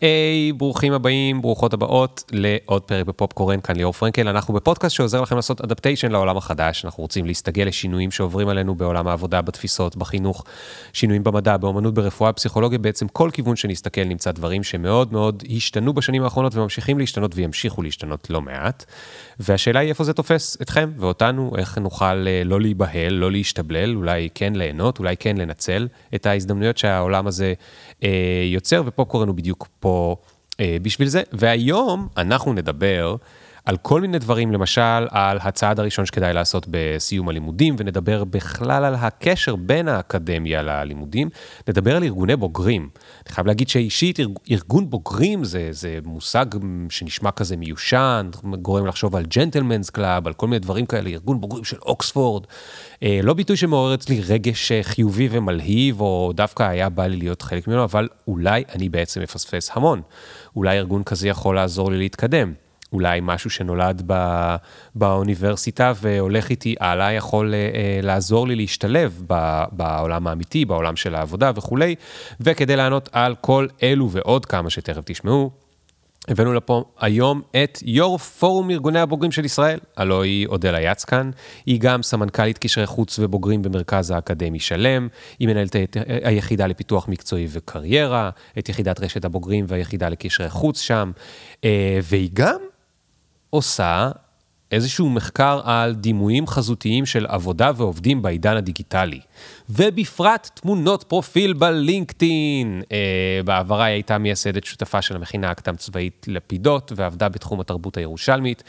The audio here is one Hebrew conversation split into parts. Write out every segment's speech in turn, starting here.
היי, ברוכים הבאים, ברוכות הבאות לעוד פרק בפופקורן, כאן ליאור פרנקל. אנחנו בפודקאסט שעוזר לכם לעשות אדפטיישן לעולם החדש. אנחנו רוצים להסתגל לשינויים שעוברים עלינו בעולם העבודה, בתפיסות, בחינוך, שינויים במדע, באמנות, ברפואה, פסיכולוגיה, בעצם כל כיוון שנסתכל נמצא דברים שמאוד מאוד השתנו בשנים האחרונות וממשיכים להשתנות וימשיכו להשתנות לא מעט. והשאלה היא איפה זה תופס אתכם ואותנו, איך נוכל אה, לא להיבהל, לא להשתבלל, אולי כן ליהנות, אולי כן לנצל את ההזדמנויות שהעולם הזה יוצר, ופופקורן הוא בדיוק פה אה, בשביל זה. והיום אנחנו נדבר על כל מיני דברים, למשל על הצעד הראשון שכדאי לעשות בסיום הלימודים, ונדבר בכלל על הקשר בין האקדמיה ללימודים, נדבר על ארגוני בוגרים. אני חייב להגיד שאישית, ארגון בוגרים זה, זה מושג שנשמע כזה מיושן, גורם לחשוב על gentlemen's club, על כל מיני דברים כאלה, ארגון בוגרים של אוקספורד. אה, לא ביטוי שמעורר אצלי רגש אה, חיובי ומלהיב, או דווקא היה בא לי להיות חלק ממנו, אבל אולי אני בעצם מפספס המון. אולי ארגון כזה יכול לעזור לי להתקדם. אולי משהו שנולד בא, באוניברסיטה והולך איתי הלאה, יכול אה, לעזור לי להשתלב ב, בעולם האמיתי, בעולם של העבודה וכולי. וכדי לענות על כל אלו ועוד כמה שתכף תשמעו, הבאנו לפה היום את יו"ר פורום ארגוני הבוגרים של ישראל, הלוא היא אודלה יצקן, היא גם סמנכ"לית קשרי חוץ ובוגרים במרכז האקדמי שלם, היא מנהלת את היחידה לפיתוח מקצועי וקריירה, את יחידת רשת הבוגרים והיחידה לקשרי חוץ שם, אה, והיא גם עושה איזשהו מחקר על דימויים חזותיים של עבודה ועובדים בעידן הדיגיטלי. ובפרט תמונות פרופיל בלינקדאין. אה, בעברה היא הייתה מייסדת שותפה של המכינה הקדם צבאית לפידות, ועבדה בתחום התרבות הירושלמית.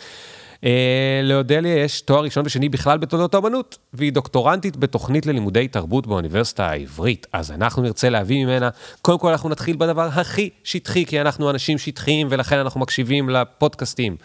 אה, לאודליה יש תואר ראשון ושני בכלל בתולדות האמנות, והיא דוקטורנטית בתוכנית ללימודי תרבות באוניברסיטה העברית. אז אנחנו נרצה להביא ממנה, קודם כל אנחנו נתחיל בדבר הכי שטחי, כי אנחנו אנשים שטחיים ולכן אנחנו מקשיבים לפודקאסטים.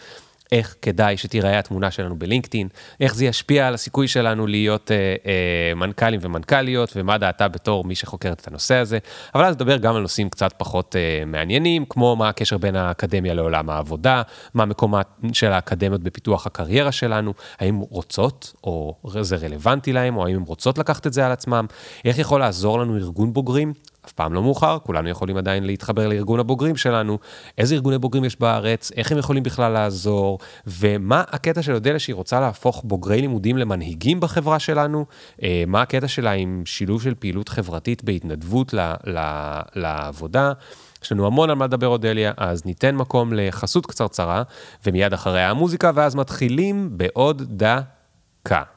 איך כדאי שתיראה התמונה שלנו בלינקדאין, איך זה ישפיע על הסיכוי שלנו להיות אה, אה, מנכ"לים ומנכ"ליות, ומה דעתה בתור מי שחוקרת את הנושא הזה. אבל אז נדבר גם על נושאים קצת פחות אה, מעניינים, כמו מה הקשר בין האקדמיה לעולם העבודה, מה מקומה של האקדמיות בפיתוח הקריירה שלנו, האם רוצות, או זה רלוונטי להם, או האם הן רוצות לקחת את זה על עצמם, איך יכול לעזור לנו ארגון בוגרים, אף פעם לא מאוחר, כולנו יכולים עדיין להתחבר לארגון הבוגרים שלנו, איזה ארגוני בוגרים יש בארץ, איך הם יכולים בכלל לעזור, ומה הקטע של אודליה שהיא רוצה להפוך בוגרי לימודים למנהיגים בחברה שלנו, אה, מה הקטע שלה עם שילוב של פעילות חברתית בהתנדבות ל, ל, לעבודה. יש לנו המון על מה לדבר אודליה, אז ניתן מקום לחסות קצרצרה, ומיד אחריה המוזיקה, ואז מתחילים בעוד דקה.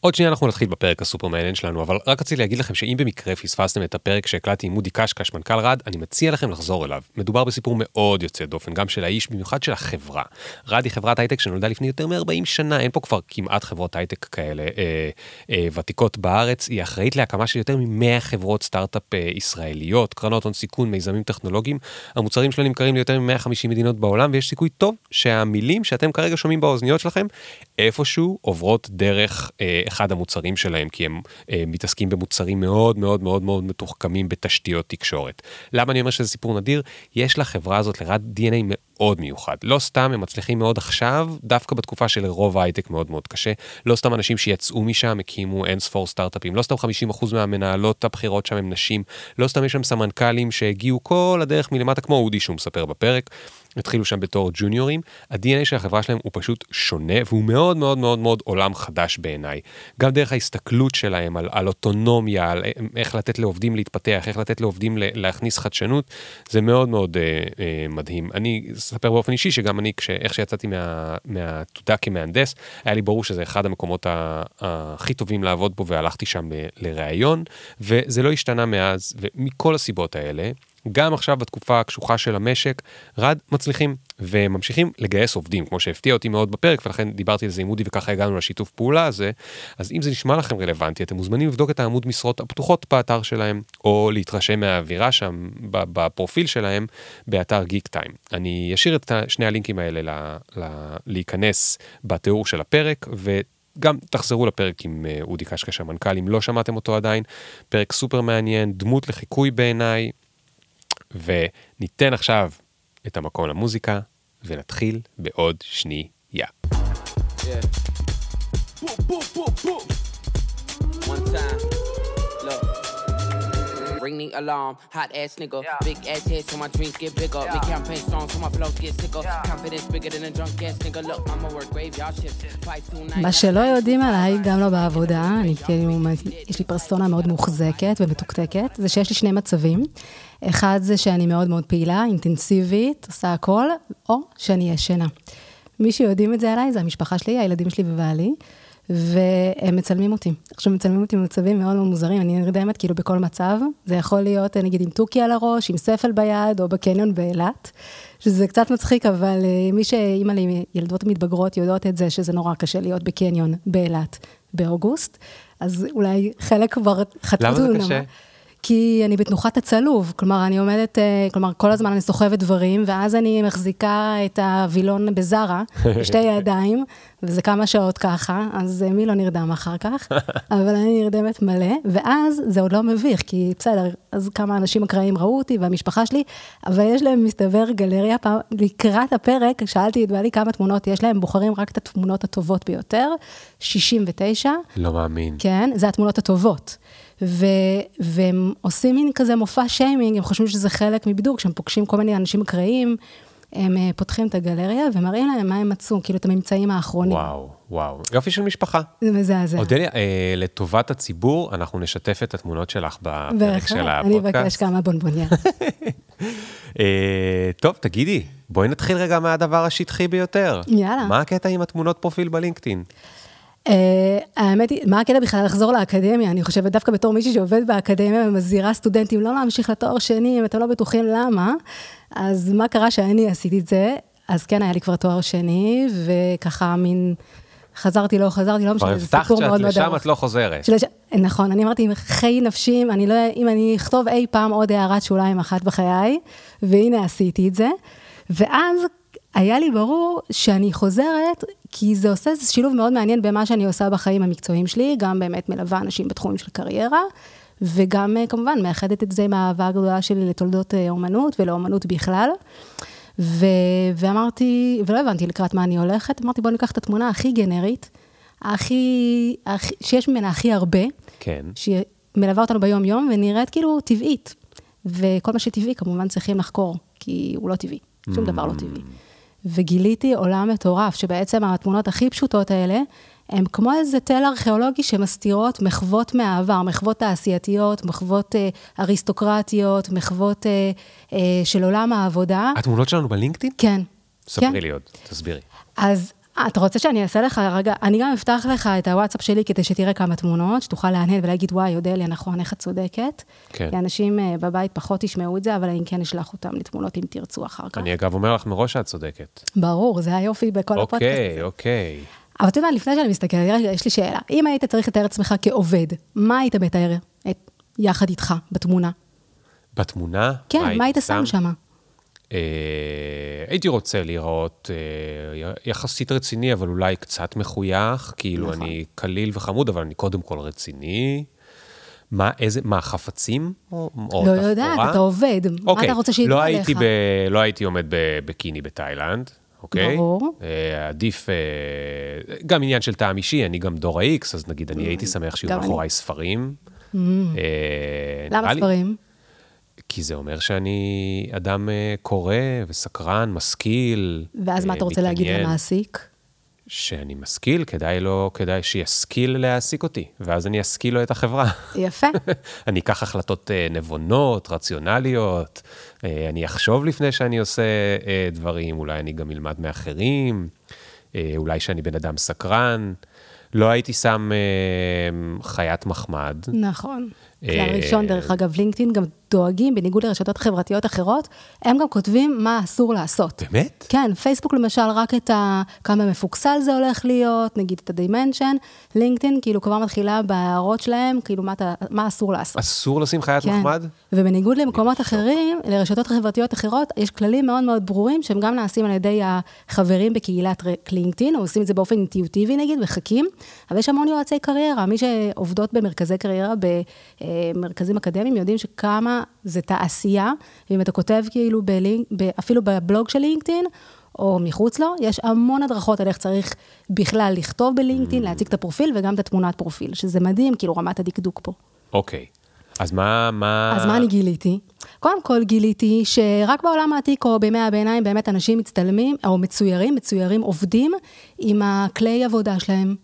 עוד שנייה אנחנו נתחיל בפרק הסופר מעניין שלנו, אבל רק רציתי להגיד לכם שאם במקרה פספסתם את הפרק שהקלטתי עם מודי קשקש, מנכ"ל רד, אני מציע לכם לחזור אליו. מדובר בסיפור מאוד יוצא דופן, גם של האיש, במיוחד של החברה. רד היא חברת הייטק שנולדה לפני יותר מ-40 שנה, אין פה כבר כמעט חברות הייטק כאלה אה, אה, ותיקות בארץ. היא אחראית להקמה של יותר מ-100 חברות סטארט-אפ אה, ישראליות, קרנות הון סיכון, מיזמים טכנולוגיים. המוצרים שלה נמכרים ליותר מ-150 מדינות בעולם, ויש סיכוי טוב שהמילים שאתם כרגע שומעים באוזניות שלכם, איפשהו עוברות דרך אה, אחד המוצרים שלהם, כי הם אה, מתעסקים במוצרים מאוד מאוד מאוד מאוד מתוחכמים בתשתיות תקשורת. למה אני אומר שזה סיפור נדיר? יש לחברה הזאת לרד DNA מאוד מיוחד. לא סתם הם מצליחים מאוד עכשיו, דווקא בתקופה של רוב ההייטק מאוד מאוד קשה. לא סתם אנשים שיצאו משם הקימו אין ספור סטארט-אפים, לא סתם 50% מהמנהלות הבכירות שם הם נשים, לא סתם יש שם סמנכ"לים שהגיעו כל הדרך מלמטה, כמו אודי שהוא מספר בפרק. התחילו שם בתור ג'וניורים, ה-DNA של החברה שלהם הוא פשוט שונה והוא מאוד מאוד מאוד מאוד עולם חדש בעיניי. גם דרך ההסתכלות שלהם על, על אוטונומיה, על איך לתת לעובדים להתפתח, איך לתת לעובדים להכניס חדשנות, זה מאוד מאוד אה, אה, מדהים. אני אספר באופן אישי שגם אני, כש, איך שיצאתי מה, מהעתודה כמהנדס, היה לי ברור שזה אחד המקומות ה, הכי טובים לעבוד בו והלכתי שם לראיון, וזה לא השתנה מאז, ומכל הסיבות האלה, גם עכשיו בתקופה הקשוחה של המשק, רד מצליחים וממשיכים לגייס עובדים, כמו שהפתיע אותי מאוד בפרק, ולכן דיברתי על זה עם אודי וככה הגענו לשיתוף פעולה הזה. אז אם זה נשמע לכם רלוונטי, אתם מוזמנים לבדוק את העמוד משרות הפתוחות באתר שלהם, או להתרשם מהאווירה שם בפרופיל שלהם באתר גיק טיים. אני אשאיר את שני הלינקים האלה ל, ל, להיכנס בתיאור של הפרק, ו... גם תחזרו לפרק עם אה, אודי קשקש המנכ"ל, אם לא שמעתם אותו עדיין, פרק סופר מעניין, דמות לחיקוי בעיניי, וניתן עכשיו את המקום למוזיקה, ונתחיל בעוד שנייה. Yeah. Ring the alarm. Hot ass nigga, big ass head, so my dreams get bigger. Big campaign strong, so my flows get sicker. Confidence bigger than a drunk ass nigga. Look, I'ma work graveyard nine. מה שלא יודעים עליי, גם לא בעבודה, אני כאילו, יש לי פרסונה מאוד מוחזקת ומתוקתקת, זה שיש לי שני מצבים. אחד זה שאני מאוד מאוד פעילה, אינטנסיבית, עושה הכל, או שאני ישנה. מי שיודעים את זה עליי זה המשפחה שלי, הילדים שלי ובעלי, והם מצלמים אותי. עכשיו מצלמים אותי במצבים מאוד מאוד מוזרים, אני נרדמת כאילו בכל מצב, זה יכול להיות נגיד עם תוכי על הראש, עם ספל ביד, או בקניון באילת, שזה קצת מצחיק, אבל אה, מי שאימא לי, ילדות מתבגרות יודעות את זה, שזה נורא קשה להיות בקניון באילת באוגוסט, אז אולי חלק כבר חטפו למה זה קשה? כי אני בתנוחת הצלוב, כלומר, אני עומדת, אה, כלומר, כל הזמן אני סוחבת דברים, ואז אני מחזיקה את הווילון בזארה, בשתי ידיים, וזה כמה שעות ככה, אז אה, מי לא נרדם אחר כך? אבל אני נרדמת מלא, ואז זה עוד לא מביך, כי בסדר, אז כמה אנשים אקראיים ראו אותי, והמשפחה שלי, אבל יש להם, מסתבר, גלריה, פעם, לקראת הפרק, שאלתי את בעלי כמה תמונות יש להם, בוחרים רק את התמונות הטובות ביותר, 69. לא מאמין. כן, זה התמונות הטובות. ו, והם עושים מין כזה מופע שיימינג, הם חושבים שזה חלק מבידור, כשהם פוגשים כל מיני אנשים אקראיים, הם אה, פותחים את הגלריה ומראים להם מה הם מצאו, כאילו את הממצאים האחרונים. וואו, וואו. יופי של משפחה. זה מזעזע. אודליה, אה, לטובת הציבור, אנחנו נשתף את התמונות שלך בפרק של אני הפודקאסט. אבקש כמה בונבוניה. אה, טוב, תגידי, בואי נתחיל רגע מהדבר השטחי ביותר. יאללה. מה הקטע עם התמונות פרופיל בלינקדאין? אה, האמת היא, מה הקטע בכלל לחזור לאקדמיה? אני חושבת דווקא בתור מישהי שעובדת באקדמיה ומזהירה סטודנטים לא להמשיך לתואר שני, אם אתם לא בטוחים למה, אז מה קרה שאני עשיתי את זה? אז כן, היה לי כבר תואר שני, וככה מין, חזרתי, לא חזרתי, לא כבר משנה, זה הבטחת סיפור שאת מאוד מאוד לשם, ארוך. את לא חוזרת. שלש... נכון, אני אמרתי, חיי נפשי, אני לא, אם אני אכתוב אי פעם עוד הערת שוליים אחת בחיי, והנה עשיתי את זה. ואז היה לי ברור שאני חוזרת, כי זה עושה שילוב מאוד מעניין במה שאני עושה בחיים המקצועיים שלי, גם באמת מלווה אנשים בתחומים של קריירה, וגם אה, כמובן מאחדת את זה עם האהבה הגדולה שלי לתולדות אה, אומנות ולאומנות בכלל. ו... ואמרתי, ולא הבנתי לקראת מה אני הולכת, אמרתי בוא ניקח את התמונה הכי גנרית, הכי, הכי שיש ממנה הכי הרבה, כן. שמלווה אותנו ביום-יום ונראית כאילו טבעית. וכל מה שטבעי כמובן צריכים לחקור, כי הוא לא טבעי, שום דבר לא טבעי. וגיליתי עולם מטורף, שבעצם התמונות הכי פשוטות האלה, הן כמו איזה תל ארכיאולוגי שמסתירות מחוות מהעבר, מחוות תעשייתיות, מחוות אה, אריסטוקרטיות, מחוות אה, אה, של עולם העבודה. התמונות שלנו בלינקדאין? כן. ספרי כן. לי עוד, תסבירי. אז אתה רוצה שאני אעשה לך רגע, אני גם אפתח לך את הוואטסאפ שלי כדי שתראה כמה תמונות, שתוכל להנהן ולהגיד, וואי, אודליה, נכון, איך את צודקת. כן. כי אנשים אה, בבית פחות ישמעו את זה, אבל אני כן אשלח אותם לתמונות אם תרצו אחר כך. אני אגב אומר לך מראש שאת צודקת. ברור, זה היופי בכל הפודקאסט אוקיי, הזה. אוקיי. אבל אתה יודע, לפני שאני מסתכלת, רגע, יש לי שאלה. אם היית צריך לתאר את עצמך כעובד, מה היית מתאר את, יחד איתך בתמונה? בתמונה? כן, מה היית שם שם? אה, הייתי רוצה להיראות אה, יחסית רציני, אבל אולי קצת מחוייך, כאילו נכון. אני קליל וחמוד, אבל אני קודם כל רציני. מה, איזה, מה, חפצים? או, או לא? יודעת, אתה עובד, מה אוקיי, אתה רוצה שידעו לא עליך? ב, לא הייתי עומד בביקיני בתאילנד, אוקיי? ברור. אה, עדיף, אה, גם עניין של טעם אישי, אני גם דור ה-X, אז נגיד, אני הייתי שמח שיהיו. מאחוריי ספרים. אה, למה ספרים? כי זה אומר שאני אדם אה, קורא וסקרן, משכיל. ואז מה אה, אתה רוצה להגיד. למעסיק? שאני משכיל, כדאי לו, כדאי שישכיל להעסיק אותי, ואז אני אשכיל לו את החברה. יפה. אני אקח החלטות אה, נבונות, רציונליות, אני אחשוב לפני שאני עושה דברים, אולי אני גם אלמד מאחרים, אולי שאני בן אדם סקרן. לא הייתי שם אה, חיית מחמד. נכון. אה, כלל ראשון, דרך אגב, לינקדאין גם דואגים, בניגוד לרשתות חברתיות אחרות, הם גם כותבים מה אסור לעשות. באמת? כן, פייסבוק למשל, רק את ה... כמה מפוקסל זה הולך להיות, נגיד את הדימנשן, לינקדאין כאילו כבר מתחילה בהערות שלהם, כאילו מה, אתה, מה אסור לעשות. אסור לשים חיית כן. מחמד? ובניגוד למקומות אחרים, לרשתות חברתיות אחרות, יש כללים מאוד מאוד ברורים, שהם גם נעשים על ידי החברים בקהילת לינקדאין, או עושים את זה באופן אינטואיטיבי נגיד, מחכים, אבל יש המון יועצי קריירה, מי שעובדות במרכזי קריירה, במרכזים אקדמיים, יודעים שכמה זה תעשייה, ואם אתה כותב כאילו, בלינק, אפילו בבלוג של לינקדאין, או מחוץ לו, יש המון הדרכות על איך צריך בכלל לכתוב בלינקדאין, להציג את הפרופיל וגם את התמונת פרופיל, שזה מדהים, כאילו רמת הדקדוק פה. אוקיי. אז מה, מה... אז מה אני גיליתי? קודם כל גיליתי שרק בעולם העתיק או בימי הביניים באמת אנשים מצטלמים, או מצוירים, מצוירים עובדים עם הכלי עבודה שלהם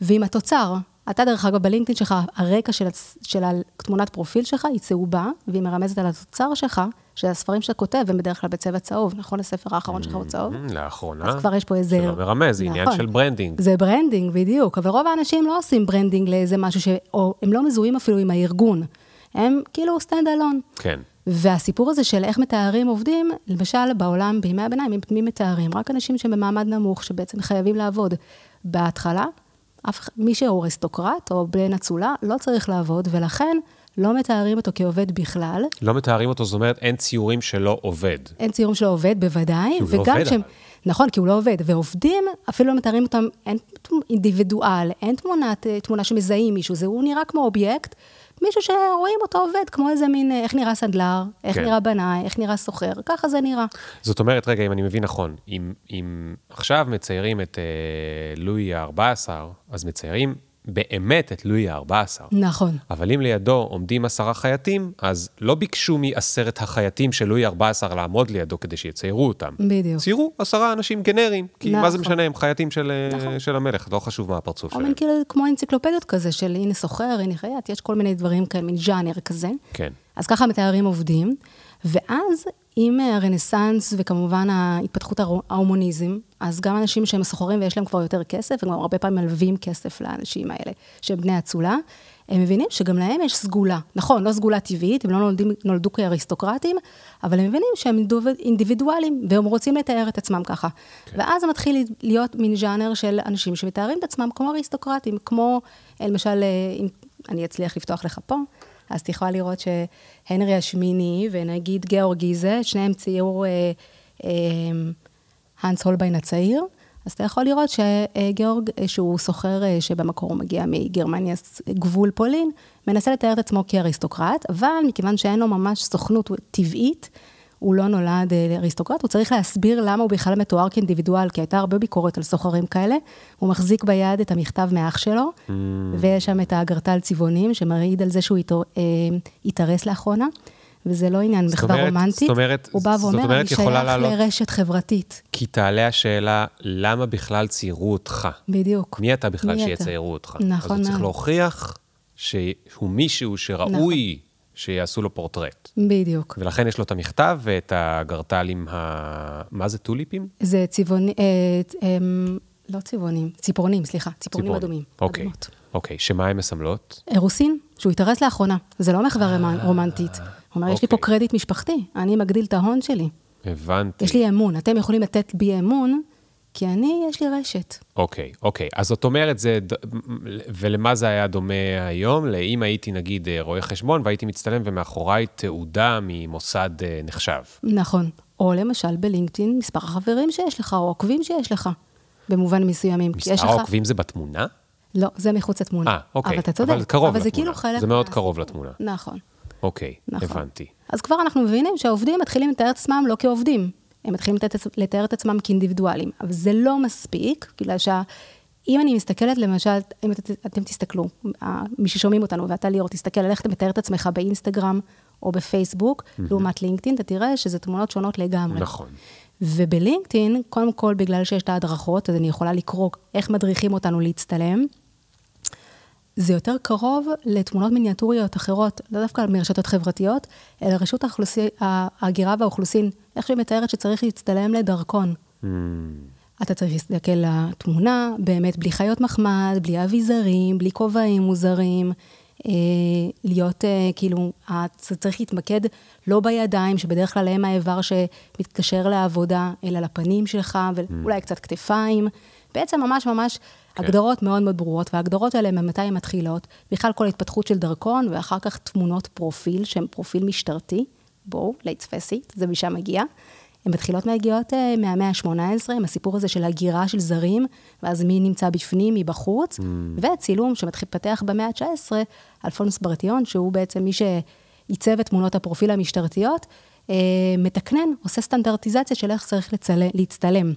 ועם התוצר. אתה דרך אגב בלינקדאין שלך, הרקע של, של התמונת פרופיל שלך היא צהובה, והיא מרמזת על התוצר שלך, שהספרים שאתה כותב הם בדרך כלל בצבע צהוב, נכון? הספר האחרון שלך הוא צהוב? Mm, לאחרונה. אז כבר יש פה איזה... שלא מרמז, זה עניין נכון. של branding. זה branding, בדיוק. אבל רוב האנשים לא עושים branding לאיזה משהו ש... או הם לא מזוהים אפילו עם הארגון. הם כאילו stand alone. כן. והסיפור הזה של איך מתארים עובדים, למשל בעולם, בימי הביניים, מי מתארים? רק אנשים שהם במעמד נמוך, שבעצם חייבים לעבוד. בהתחלה, מי שהוא אריסטוקרט או בן אצולה, לא צריך לעבוד, ולכן לא מתארים אותו כעובד בכלל. לא מתארים אותו, זאת אומרת, אין ציורים של עובד. אין ציורים של עובד, בוודאי. כי הוא לא עובד, אבל. נכון, כי הוא לא עובד. ועובדים, אפילו לא מתארים אותם, אין אינדיבידואל, אין תמונת, תמונה שמזהים מישהו, זה הוא נראה כמו אובייקט, מישהו שרואים אותו עובד, כמו איזה מין, אה, איך נראה סנדלר, איך כן. נראה בנאי, איך נראה סוחר, ככה זה נראה. זאת אומרת, רגע, אם אני מבין נכון, אם, אם עכשיו מציירים את אה, לואי ה-14, אז מציירים באמת את לואי ה-14. נכון. אבל אם לידו עומדים עשרה חייטים, אז לא ביקשו מעשרת החייטים של לואי ה-14 לעמוד לידו כדי שיציירו אותם. בדיוק. ציירו עשרה אנשים גנריים, כי מה זה נכון. משנה, הם חייטים של, אה, של המלך, לא חשוב מה הפרצוף שלהם. מין כאילו כמו אנציקלופדיות כזה, של הנה סוחר, הנה חייט, יש כל מיני דברים כאלה, מין ז'אנר כזה. כן. אז ככה מתארים עובדים, ואז עם הרנסאנס וכמובן ההתפתחות ההומוניזם, אז גם אנשים שהם סוחרים ויש להם כבר יותר כסף, וגם הרבה פעמים מלווים כסף לאנשים האלה, שהם בני אצולה, הם מבינים שגם להם יש סגולה. נכון, לא סגולה טבעית, הם לא נולדים, נולדו כאריסטוקרטים, אבל הם מבינים שהם אינדיב- אינדיבידואלים, והם רוצים לתאר את עצמם ככה. כן. ואז מתחיל להיות מין ז'אנר של אנשים שמתארים את עצמם כמו אריסטוקרטים, כמו, אה, למשל, אה, אם אני אצליח לפתוח לך פה, אז את יכולה לראות שהנרי השמיני ונגיד גיאורג גיזה, שניהם ציירו אה, אה, האנס הולביין הצעיר, אז אתה יכול לראות שגיאורג, אה, שהוא סוחר אה, שבמקור הוא מגיע מגרמניה, גבול פולין, מנסה לתאר את עצמו כאריסטוקרט, אבל מכיוון שאין לו ממש סוכנות טבעית, הוא לא נולד אה, אריסטוקרט, הוא צריך להסביר למה הוא בכלל מתואר כאינדיבידואל, כי הייתה הרבה ביקורת על סוחרים כאלה. הוא מחזיק ביד את המכתב מאח שלו, Mm. ויש שם את האגרטל צבעונים, שמעיד על זה שהוא התאר- אה, התארס לאחרונה, וזה לא עניין מחווה רומנטית. זאת אומרת- הוא בא ואומר, אומרת, אני שייך לעלות- לרשת חברתית. כי תעלה השאלה, למה בכלל ציירו אותך? בדיוק. מי אתה בכלל מי אתה? שיציירו אותך? נכון אז הוא צריך. להוכיח שהוא מישהו שראוי שיעשו לו פורטרט. בדיוק. ולכן יש לו את המכתב ואת הגרטל עם ה... מה זה טוליפים? זה צבעוני, אה, אה, לא צבעונים, ציפורנים, סליחה, ציפורנים ציפורן. אדומים. אוקיי, אדומות. אוקיי, שמה הן מסמלות? אירוסין, שהוא התארס לאחרונה. זה לא מחווה רומנ- רומנטית. הוא אומר, יש לי פה אוקיי. קרדיט משפחתי, אני מגדיל את ההון שלי. הבנתי. יש לי אמון, אתם יכולים לתת בי אמון, כי אני, יש לי רשת. אוקיי, אוקיי. אז זאת אומרת, זה... ולמה זה היה דומה היום? לאם הייתי, נגיד, אה, רואה חשבון והייתי מצטלם ומאחוריי תעודה ממוסד אה, נחשב. נכון. או למשל בלינקדאין, מספר החברים שיש לך, או עוקבים שיש לך, במובן מסוימים. מספר לך... העוקבים זה בתמונה? לא, זה מחוץ לתמונה. אה, אוקיי. אבל אתה צודק. אבל קרוב אבל זה לתמונה. כאילו חלק... זה מאוד מה- קרוב לתמונה. נכון. אוקיי, נכון. הבנתי. אז כבר אנחנו מבינים שהעובדים מתחילים לתאר את עצמם לא כעובדים, הם מתחילים לתאר, את עצמם כאינדיבידואלים, אבל זה לא מספיק, בגלל שאם אני מסתכלת, למשל, אם את, אתם תסתכלו, מי ששומעים אותנו, ואתה ליאור, תסתכל על איך אתה מתאר את עצמך באינסטגרם או בפייסבוק, לעומת לינקדאין, אתה תראה שזה תמונות שונות לגמרי. נכון. ובלינקדאין, קודם כל, בגלל שיש את ההדרכות, אז אני יכולה לקרוא איך מדריכים אותנו להצטלם. זה יותר קרוב לתמונות מיניאטוריות אחרות, לא דווקא מרשתות חברתיות, אלא רשות ההגירה והאוכלוסין, איך שהיא מתארת שצריך להצטלם לדרכון. Hmm, אתה צריך להסתכל לתמונה, באמת בלי חיות מחמד, בלי אביזרים, בלי כובעים מוזרים, אה, להיות אה, כאילו, אתה צריך להתמקד לא בידיים, שבדרך כלל הם האיבר שמתקשר לעבודה, אלא לפנים שלך, ואולי קצת כתפיים. בעצם ממש ממש כן. הגדרות מאוד מאוד ברורות, וההגדרות האלה, ממתי הן מתחילות? בכלל כל ההתפתחות של דרכון, ואחר כך תמונות פרופיל, שהן פרופיל משטרתי. בואו, let's face it, זה משם מגיע. הן מתחילות מגיעות אה, מהמאה ה-18, עם הסיפור הזה של הגירה של זרים, ואז מי נמצא בפנים, מי בחוץ, וצילום שמתפתח במאה ה-19, אלפונס ברטיון, שהוא בעצם מי שעיצב את תמונות הפרופיל המשטרתיות, אה, מתקנן, עושה סטנדרטיזציה של איך צריך לצל... להצטלם.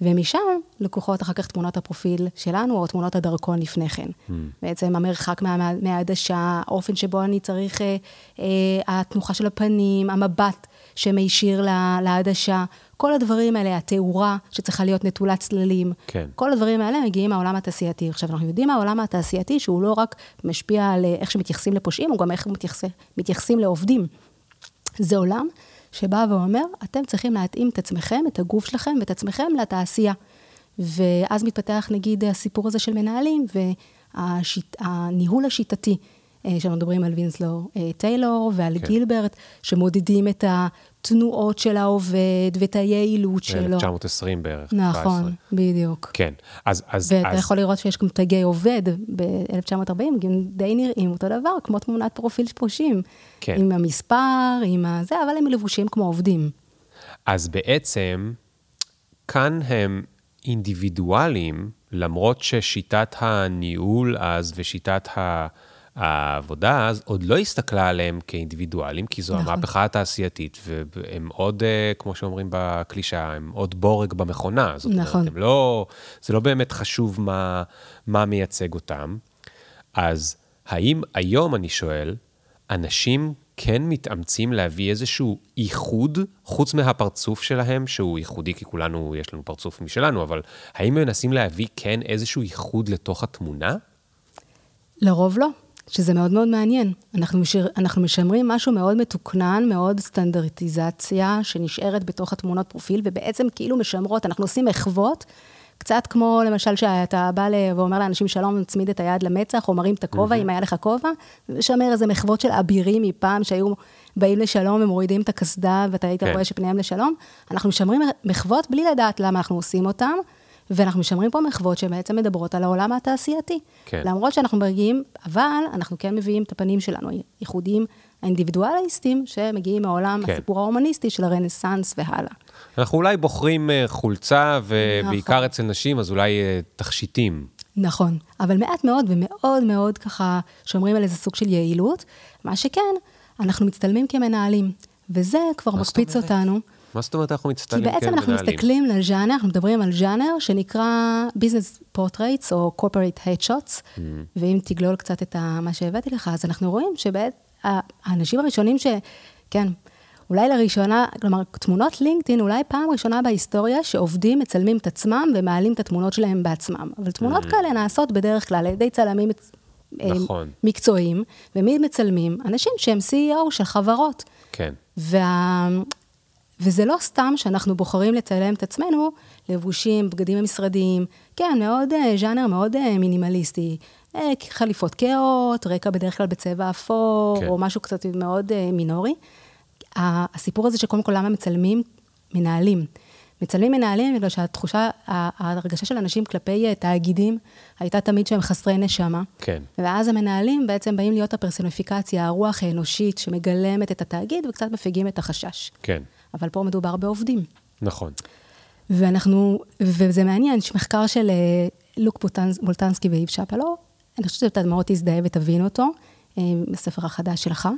ומשם לקוחות אחר כך תמונות הפרופיל שלנו, או תמונות הדרכון לפני כן. Mm. בעצם המרחק מה, מהעדשה, האופן שבו אני צריך, אה, אה, התנוחה של הפנים, המבט שמישיר לעדשה, כל הדברים האלה, התאורה שצריכה להיות נטולת צללים, כן. כל הדברים האלה מגיעים מהעולם התעשייתי. עכשיו, אנחנו יודעים מהעולם התעשייתי שהוא לא רק משפיע על אה, איך שמתייחסים לפושעים, הוא גם איך מתייחס, מתייחסים לעובדים. זה עולם שבא ואומר, אתם צריכים להתאים את עצמכם, את הגוף שלכם ואת עצמכם לתעשייה. ואז מתפתח נגיד הסיפור הזה של מנהלים והניהול השיטתי. אה, שאנחנו מדברים על וינסלו אה, טיילור ועל כן. גילברט, שמודדים את התנועות של העובד ואת היעילות שלו. 1920 בערך. נכון, 17. בדיוק. כן, אז... אז ואתה אז... יכול לראות שיש גם תגי עובד ב-1940, גם די נראים אותו דבר, כמו תמונת פרופיל פרושים. כן. עם המספר, עם הזה, אבל הם לבושים כמו עובדים. אז בעצם, כאן הם אינדיבידואלים, למרות ששיטת הניהול אז ושיטת ה... העבודה אז עוד לא הסתכלה עליהם כאינדיבידואלים, כי זו נכון. המהפכה התעשייתית, והם עוד, אה, כמו שאומרים בקלישה, הם עוד בורג במכונה. זאת נכון. אומרת, לא, זה לא באמת חשוב מה, מה מייצג אותם. אז האם היום, אני שואל, אנשים כן מתאמצים להביא איזשהו ייחוד, חוץ מהפרצוף שלהם, שהוא ייחודי, כי כולנו, יש לנו פרצוף משלנו, אבל האם מנסים להביא כן איזשהו ייחוד לתוך התמונה? לרוב לא. שזה מאוד מאוד מעניין. אנחנו, משאר, אנחנו משמרים משהו מאוד מתוקנן, מאוד סטנדרטיזציה, שנשארת בתוך התמונות פרופיל, ובעצם כאילו משמרות, אנחנו עושים מחוות, קצת כמו למשל שאתה בא ואומר לאנשים שלום, מצמיד את היד למצח, או מרים את הכובע, mm-hmm. אם היה לך כובע, ומשמר איזה מחוות של אבירים מפעם, שהיו באים לשלום ומורידים את הקסדה, ואתה היית כן. רואה שפניהם לשלום. אנחנו משמרים מחוות בלי לדעת למה אנחנו עושים אותם. ואנחנו משמרים פה מחוות שבעצם מדברות על העולם התעשייתי. כן. למרות שאנחנו מגיעים, אבל אנחנו כן מביאים את הפנים שלנו, ייחודיים האינדיבידואליסטים, שמגיעים מעולם כן. הסיפור ההומניסטי של הרנסאנס והלאה. אנחנו אולי בוחרים אה, חולצה, ובעיקר נכון. אצל נשים, אז אולי אה, תכשיטים. נכון, אבל מעט מאוד ומאוד מאוד ככה שומרים על איזה סוג של יעילות. מה שכן, אנחנו מצטלמים כמנהלים, וזה כבר מקפיץ אותנו. מה זאת אומרת אנחנו מצטלמים כמנהלים? כי בעצם אנחנו מסתכלים לז'אנר, אנחנו מדברים על ז'אנר שנקרא Business Portraits או Corporate Headshots, mm-hmm. ואם תגלול קצת את מה שהבאתי לך, אז אנחנו רואים שהאנשים הראשונים ש... כן, אולי לראשונה, כלומר, תמונות לינקדאין, אולי פעם ראשונה בהיסטוריה שעובדים מצלמים את עצמם ומעלים את התמונות שלהם בעצמם. אבל תמונות mm-hmm. כאלה נעשות בדרך כלל על ידי צלמים אה, נכון. מקצועיים, ומי מצלמים? אנשים שהם CEO של חברות. כן. וה... וזה לא סתם שאנחנו בוחרים לצלם את עצמנו לבושים, בגדים המשרדיים, כן, מאוד, אה, ז'אנר מאוד אה, מינימליסטי. אה, חליפות קאות, רקע בדרך כלל בצבע אפור, כן. או משהו קצת מאוד מינורי. הסיפור הזה שקודם כל למה מצלמים, מנהלים. מצלמים מנהלים בגלל שהתחושה, ההרגשה של אנשים כלפי תאגידים הייתה תמיד שהם חסרי נשמה. כן. ואז המנהלים בעצם באים להיות הפרסוניפיקציה, הרוח האנושית שמגלמת את התאגיד וקצת מפיגים את החשש. כן. אבל פה מדובר בעובדים. נכון. ואנחנו, וזה מעניין, יש מחקר של אה, לוק בולטנסקי ואיב שפלו, אני חושבת שאתה מאוד תזדהה ותבין אותו, אה, בספר החדש שלך.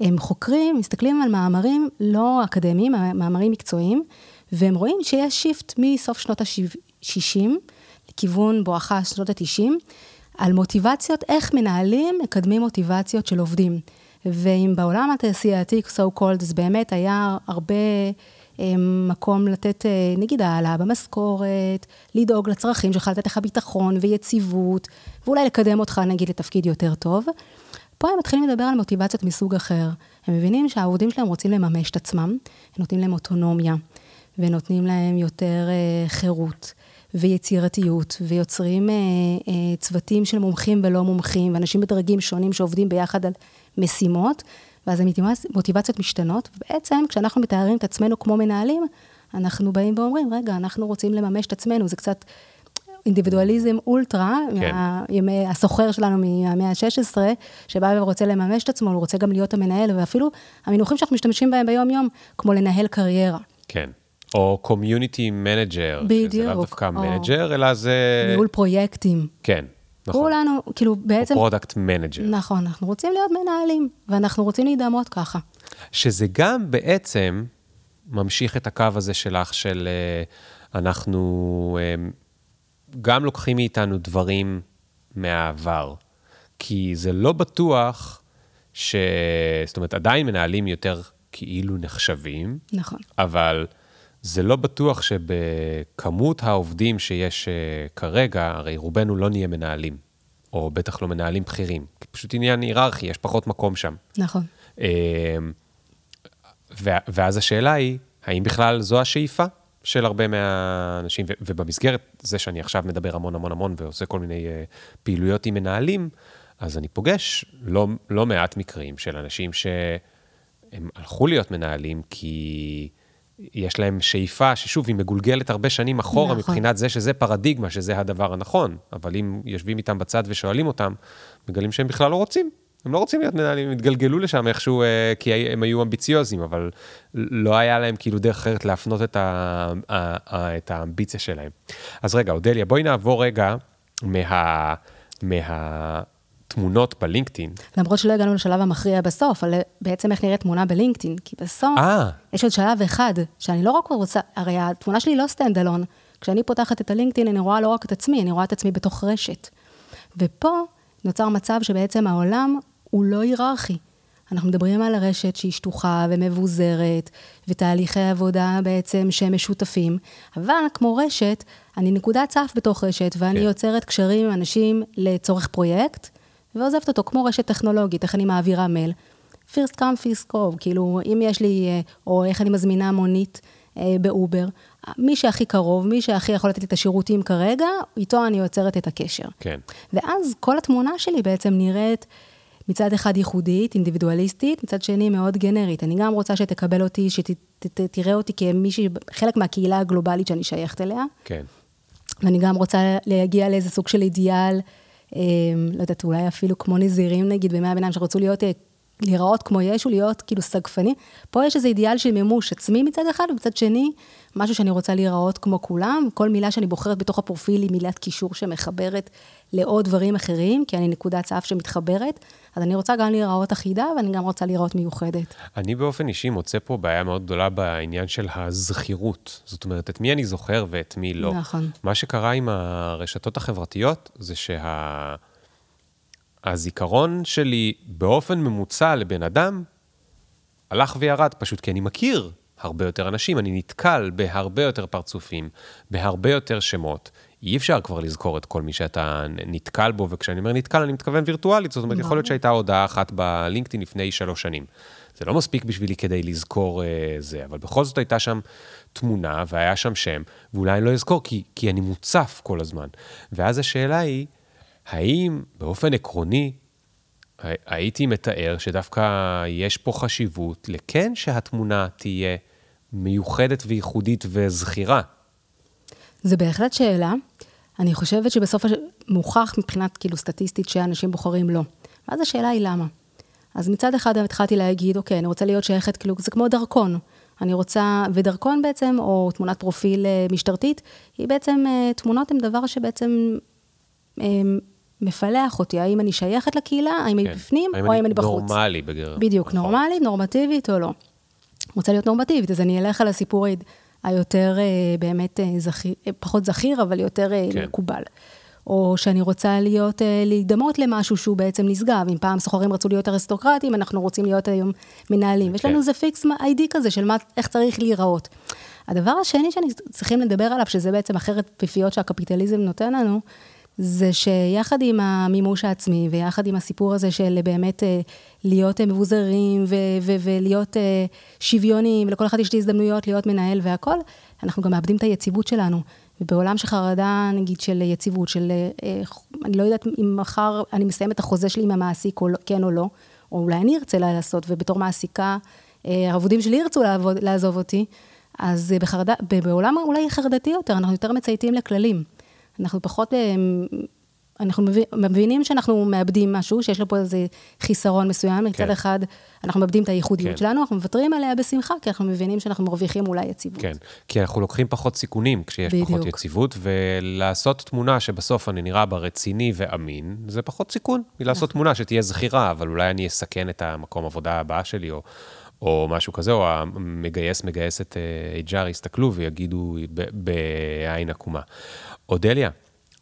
הם חוקרים, מסתכלים על מאמרים לא אקדמיים, מאמרים מקצועיים, והם רואים שיש שיפט מסוף שנות ה-60 לכיוון בואכה שנות ה-90, על מוטיבציות, איך מנהלים מקדמים מוטיבציות של עובדים. ואם בעולם התעשייתי, so called, אז באמת היה הרבה אה, מקום לתת, אה, נגיד, העלאה במשכורת, לדאוג לצרכים שלך, לתת לך ביטחון ויציבות, ואולי לקדם אותך, נגיד, לתפקיד יותר טוב. פה הם מתחילים לדבר על מוטיבציות מסוג אחר. הם מבינים שהעובדים שלהם רוצים לממש את עצמם, הם נותנים להם אוטונומיה, ונותנים להם יותר אה, חירות. ויצירתיות, ויוצרים אה, אה, צוותים של מומחים ולא מומחים, ואנשים בדרגים שונים שעובדים ביחד על משימות, ואז המוטיבציות משתנות, ובעצם כשאנחנו מתארים את עצמנו כמו מנהלים, אנחנו באים ואומרים, רגע, אנחנו רוצים לממש את עצמנו, זה קצת אינדיבידואליזם אולטרה, כן. מהימי הסוחר שלנו מהמאה ה-16, שבא ורוצה לממש את עצמו, הוא רוצה גם להיות המנהל, ואפילו המינוחים שאנחנו משתמשים בהם ביום-יום, כמו לנהל קריירה. כן. או community manager, שזה לאו דווקא manager, אלא זה... ניהול פרויקטים. כן, נכון. כולנו, כאילו בעצם... או product manager. נכון, אנחנו רוצים להיות מנהלים, ואנחנו רוצים להידמות ככה. שזה גם בעצם ממשיך את הקו הזה שלך של... אנחנו אמ, גם לוקחים מאיתנו דברים מהעבר, כי זה לא בטוח ש... זאת אומרת, עדיין מנהלים יותר כאילו נחשבים, נכון. אבל זה לא בטוח שבכמות העובדים שיש אה, כרגע, הרי רובנו לא נהיה מנהלים, או בטח לא מנהלים בכירים, כי פשוט עניין היררכי, יש פחות מקום שם. נכון. ו- ואז השאלה היא, האם בכלל זו השאיפה של הרבה מהאנשים, ובמסגרת זה שאני עכשיו מדבר המון המון המון ועושה כל מיני uh, פעילויות עם מנהלים, אז אני פוגש לא, לא מעט מקרים של אנשים שהם הלכו להיות מנהלים כי יש להם שאיפה, ששוב, היא מגולגלת הרבה שנים אחורה נכון. מבחינת זה שזה פרדיגמה, שזה הדבר הנכון, אבל אם יושבים איתם בצד ושואלים אותם, מגלים שהם בכלל לא רוצים. הם לא רוצים להיות מנהלים, הם התגלגלו לשם איכשהו, אה, כי הם היו אמביציוזים, אבל לא היה להם כאילו דרך אחרת להפנות את, ה, ה, ה, את האמביציה שלהם. אז רגע, אודליה, בואי נעבור רגע מה, מהתמונות בלינקדאין. למרות שלא הגענו לשלב המכריע בסוף, על בעצם איך נראית תמונה בלינקדאין, כי בסוף אה, יש עוד שלב אחד, שאני לא רק רוצה, הרי התמונה שלי לא stand alone. כשאני פותחת את הלינקדאין, אני רואה לא רק את עצמי, אני רואה את עצמי בתוך רשת. ופה נוצר מצב שבעצם העולם הוא לא היררכי. אנחנו מדברים על הרשת שהיא שטוחה ומבוזרת, ותהליכי עבודה בעצם שהם משותפים, אבל כמו רשת, אני נקודת סף בתוך רשת, ואני כן. יוצרת קשרים עם אנשים לצורך פרויקט, ועוזבת אותו כמו רשת טכנולוגית, איך אני מעבירה מייל. first come, first קרוב, כאילו, אם יש לי, אה, או איך אני מזמינה מונית אה, באובר, מי שהכי קרוב, מי שהכי יכול לתת לי את השירותים כרגע, איתו אני יוצרת את הקשר. כן. ואז כל התמונה שלי בעצם נראית מצד אחד ייחודית, אינדיבידואליסטית, מצד שני מאוד גנרית. אני גם רוצה שתקבל אותי, שתראה אותי כמישהי, חלק מהקהילה הגלובלית שאני שייכת אליה, כן. ואני גם רוצה להגיע לאיזה סוג של אידיאל, לא יודעת, אולי אפילו כמו נזירים נגיד, בימי הביניים, שרצו להיות, אה, להיראות כמו ישו, להיות כאילו סגפני. פה יש איזה אידיאל של מימוש עצמי מצד אחד, ומצד שני, משהו שאני רוצה להיראות כמו כולם. כל מילה שאני בוחרת בתוך הפרופיל היא מילת קישור שמחברת לעוד דברים אחרים, כי אני נקודת סף שמתחברת. אז אני רוצה גם להיראות אחידה, ואני גם רוצה להיראות מיוחדת. אני באופן אישי מוצא פה בעיה מאוד גדולה בעניין של הזכירות. זאת אומרת, את מי אני זוכר ואת מי לא. נכון. מה שקרה עם הרשתות החברתיות זה שהזיכרון שלי באופן ממוצע לבן אדם הלך וירד, פשוט כי אני מכיר הרבה יותר אנשים, אני נתקל בהרבה יותר פרצופים, בהרבה יותר שמות. אי אפשר כבר לזכור את כל מי שאתה נתקל בו, וכשאני אומר נתקל, אני מתכוון וירטואלית, זאת אומרת, יכול להיות שהייתה הודעה אחת בלינקדאין לפני שלוש שנים. זה לא מספיק בשבילי כדי לזכור אה, זה, אבל בכל זאת הייתה שם תמונה והיה שם שם, ואולי אני לא אזכור, כי, כי אני מוצף כל הזמן. ואז השאלה היא, האם באופן עקרוני, הי- הייתי מתאר שדווקא יש פה חשיבות לכן שהתמונה תהיה מיוחדת וייחודית וזכירה. זה בהחלט שאלה. אני חושבת שבסוף הש... מוכח מבחינת כאילו סטטיסטית שאנשים בוחרים לא. ואז השאלה היא למה. אז מצד אחד התחלתי להגיד, אוקיי, אני רוצה להיות שייכת, כאילו, זה כמו דרכון. אני רוצה, ודרכון בעצם, או תמונת פרופיל אה, משטרתית, היא בעצם, אה, תמונות הן דבר שבעצם אה, מפלח אותי, האם אני שייכת לקהילה, האם אני בפנים, או האם אני בחוץ. נורמלי בגר. בדיוק, נכון. נורמלית, נורמטיבית או לא. רוצה להיות נורמטיבית, אז אני אלך על הסיפור היותר אה, באמת אה, זכיר, אה, פחות זכיר, אבל יותר כן. מקובל. או שאני רוצה להיות, להידמות למשהו שהוא בעצם נשגב. אם פעם סוחרים רצו להיות אריסטוקרטים, אנחנו רוצים להיות היום מנהלים. יש כן. לנו איזה פיקס איי-די כזה של מה, איך צריך להיראות. הדבר השני שאני צריכים לדבר עליו, שזה בעצם אחרת פיפיות שהקפיטליזם נותן לנו, זה שיחד עם המימוש העצמי ויחד עם הסיפור הזה של באמת אה, להיות אה, מבוזרים ו- ו- ולהיות אה, שוויוניים, ולכל אחד יש לי הזדמנויות להיות מנהל והכול, אנחנו גם מאבדים את היציבות שלנו. ובעולם של חרדה, נגיד, של יציבות, של אני לא יודעת אם מחר אני מסיימת את החוזה שלי עם המעסיק, או לא, כן או לא, או אולי אני ארצה לעשות, ובתור מעסיקה, העבודים שלי ירצו לעבוד, לעזוב אותי, אז בחרדה, בעולם אולי חרדתי יותר, אנחנו יותר מצייתים לכללים. אנחנו פחות, אה, אנחנו מבינים שאנחנו מאבדים משהו, שיש לו פה איזה חיסרון מסוים. מצד כן. אחד, אנחנו מאבדים את הייחודיות כן. שלנו, אנחנו מוותרים עליה בשמחה, כי אנחנו מבינים שאנחנו מרוויחים אולי יציבות. כן, כי אנחנו לוקחים פחות סיכונים כשיש בדיוק. פחות יציבות, ולעשות תמונה שבסוף אני נראה בה רציני ואמין, זה פחות סיכון מלעשות נכון. תמונה שתהיה זכירה, אבל אולי אני אסכן את המקום עבודה הבא שלי, או, או משהו כזה, או המגייס, מגייסת HR יסתכלו ויגידו בעין עקומה. אודליה,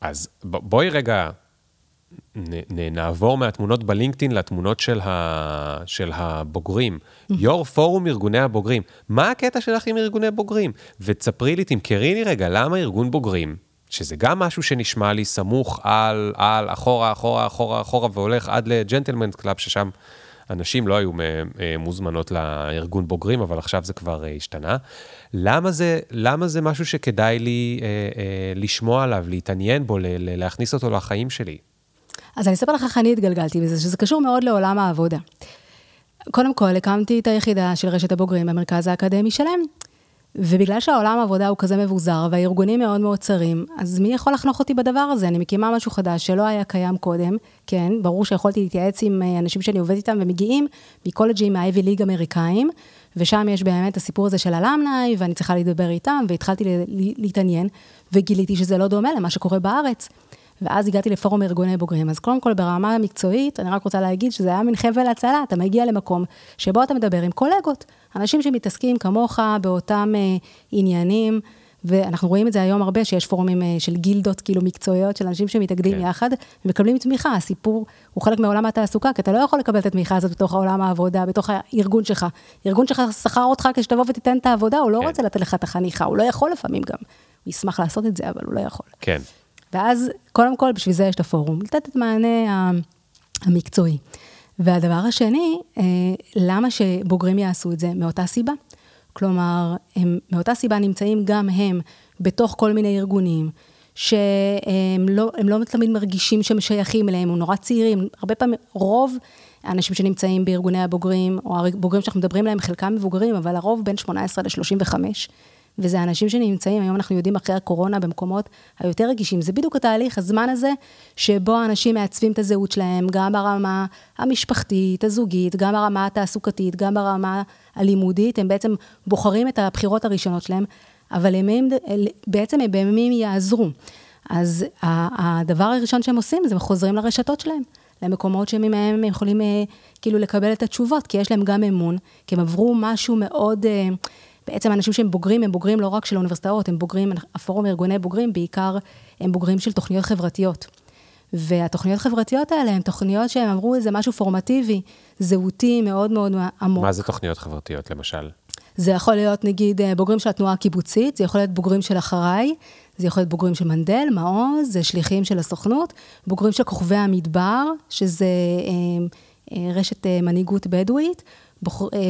אז בואי רגע נ, נעבור מהתמונות בלינקדאין לתמונות של, ה, של הבוגרים. יו"ר פורום ארגוני הבוגרים. מה הקטע שלך עם ארגוני בוגרים? ותספרי לי, תמכרי לי רגע, למה ארגון בוגרים, שזה גם משהו שנשמע לי סמוך על, על, אחורה, אחורה, אחורה, אחורה, והולך עד ל gentlemen's club, ששם הנשים לא היו אה, מוזמנות לארגון בוגרים, אבל עכשיו זה כבר אה, השתנה. למה זה, למה זה משהו שכדאי לי אה, לשמוע עליו, להתעניין בו, להכניס אותו לחיים שלי? אז אני אספר לך איך אני התגלגלתי בזה, שזה קשור מאוד לעולם העבודה. קודם כל, הקמתי את היחידה של רשת הבוגרים במרכז האקדמי שלם, ובגלל שהעולם העבודה הוא כזה מבוזר והארגונים מאוד מאוד צרים, אז מי יכול לחנוך אותי בדבר הזה? אני מקימה משהו חדש שלא היה קיים קודם, כן, ברור שיכולתי להתייעץ עם אה, אנשים שאני עובדת איתם ומגיעים מקולג'ים, מהאייבי ליג אמריקאים, ושם יש באמת הסיפור הזה של הלמנאי, ואני צריכה לדבר איתם, והתחלתי להתעניין, וגיליתי שזה לא דומה למה שקורה בארץ. ואז הגעתי לפורום ארגוני בוגרים. אז קודם כל, ברמה המקצועית, אני רק רוצה להגיד שזה היה מין חבל הצלה, אתה מגיע למקום שבו אתה מדבר עם קולגות, אנשים שמתעסקים כמוך באותם אה, עניינים. ואנחנו רואים את זה היום הרבה, שיש פורומים אה, של גילדות כאילו מקצועיות, של אנשים שמתאגדים כן. יחד, ומקבלים תמיכה. הסיפור הוא חלק מעולם התעסוקה, כי אתה לא יכול לקבל את התמיכה הזאת בתוך העולם העבודה, בתוך הארגון שלך. ארגון שלך שכר אותך כשתבוא ותיתן את העבודה, הוא לא כן. רוצה לתת לך את החניכה, הוא לא יכול לפעמים גם. הוא ישמח לעשות את זה, אבל הוא לא יכול. כן. ואז, קודם כל, בשביל זה יש את הפורום, לתת את המענה המקצועי. והדבר השני, אה, למה שבוגרים יעשו את זה? מאותה סיבה. כלומר, הם מאותה סיבה נמצאים גם הם בתוך כל מיני ארגונים, שהם לא, לא תמיד מרגישים שהם שייכים אליהם, הם נורא צעירים, הרבה פעמים, רוב האנשים שנמצאים בארגוני הבוגרים, או הבוגרים שאנחנו מדברים עליהם, חלקם מבוגרים, אבל הרוב בין 18 ל-35. וזה אנשים שנמצאים, היום אנחנו יודעים אחרי הקורונה במקומות היותר רגישים. זה בדיוק התהליך, הזמן הזה, שבו אנשים מעצבים את הזהות שלהם, גם ברמה המשפחתית, הזוגית, גם ברמה התעסוקתית, גם ברמה הלימודית, הם בעצם בוחרים את הבחירות הראשונות שלהם, אבל הם, בעצם הם בימים יעזרו. אז הדבר הראשון שהם עושים, זה הם חוזרים לרשתות שלהם. למקומות שמהם הם יכולים אה, כאילו לקבל את התשובות, כי יש להם גם אמון, כי הם עברו משהו מאוד, אה, בעצם אנשים שהם בוגרים, הם בוגרים לא רק של האוניברסיטאות, הם בוגרים, הפורום ארגוני בוגרים, בעיקר הם בוגרים של תוכניות חברתיות. והתוכניות חברתיות האלה הן תוכניות שהם אמרו, זה משהו פורמטיבי, זהותי מאוד מאוד עמוק. מה זה תוכניות חברתיות, למשל? זה יכול להיות, נגיד, אה, בוגרים של התנועה הקיבוצית, זה יכול להיות בוגרים של אחריי, זה יכול להיות בוגרים של מנדל, מעוז, זה שליחים של הסוכנות, בוגרים של כוכבי המדבר, שזה אה, אה, רשת מנהיגות בדואית, אה,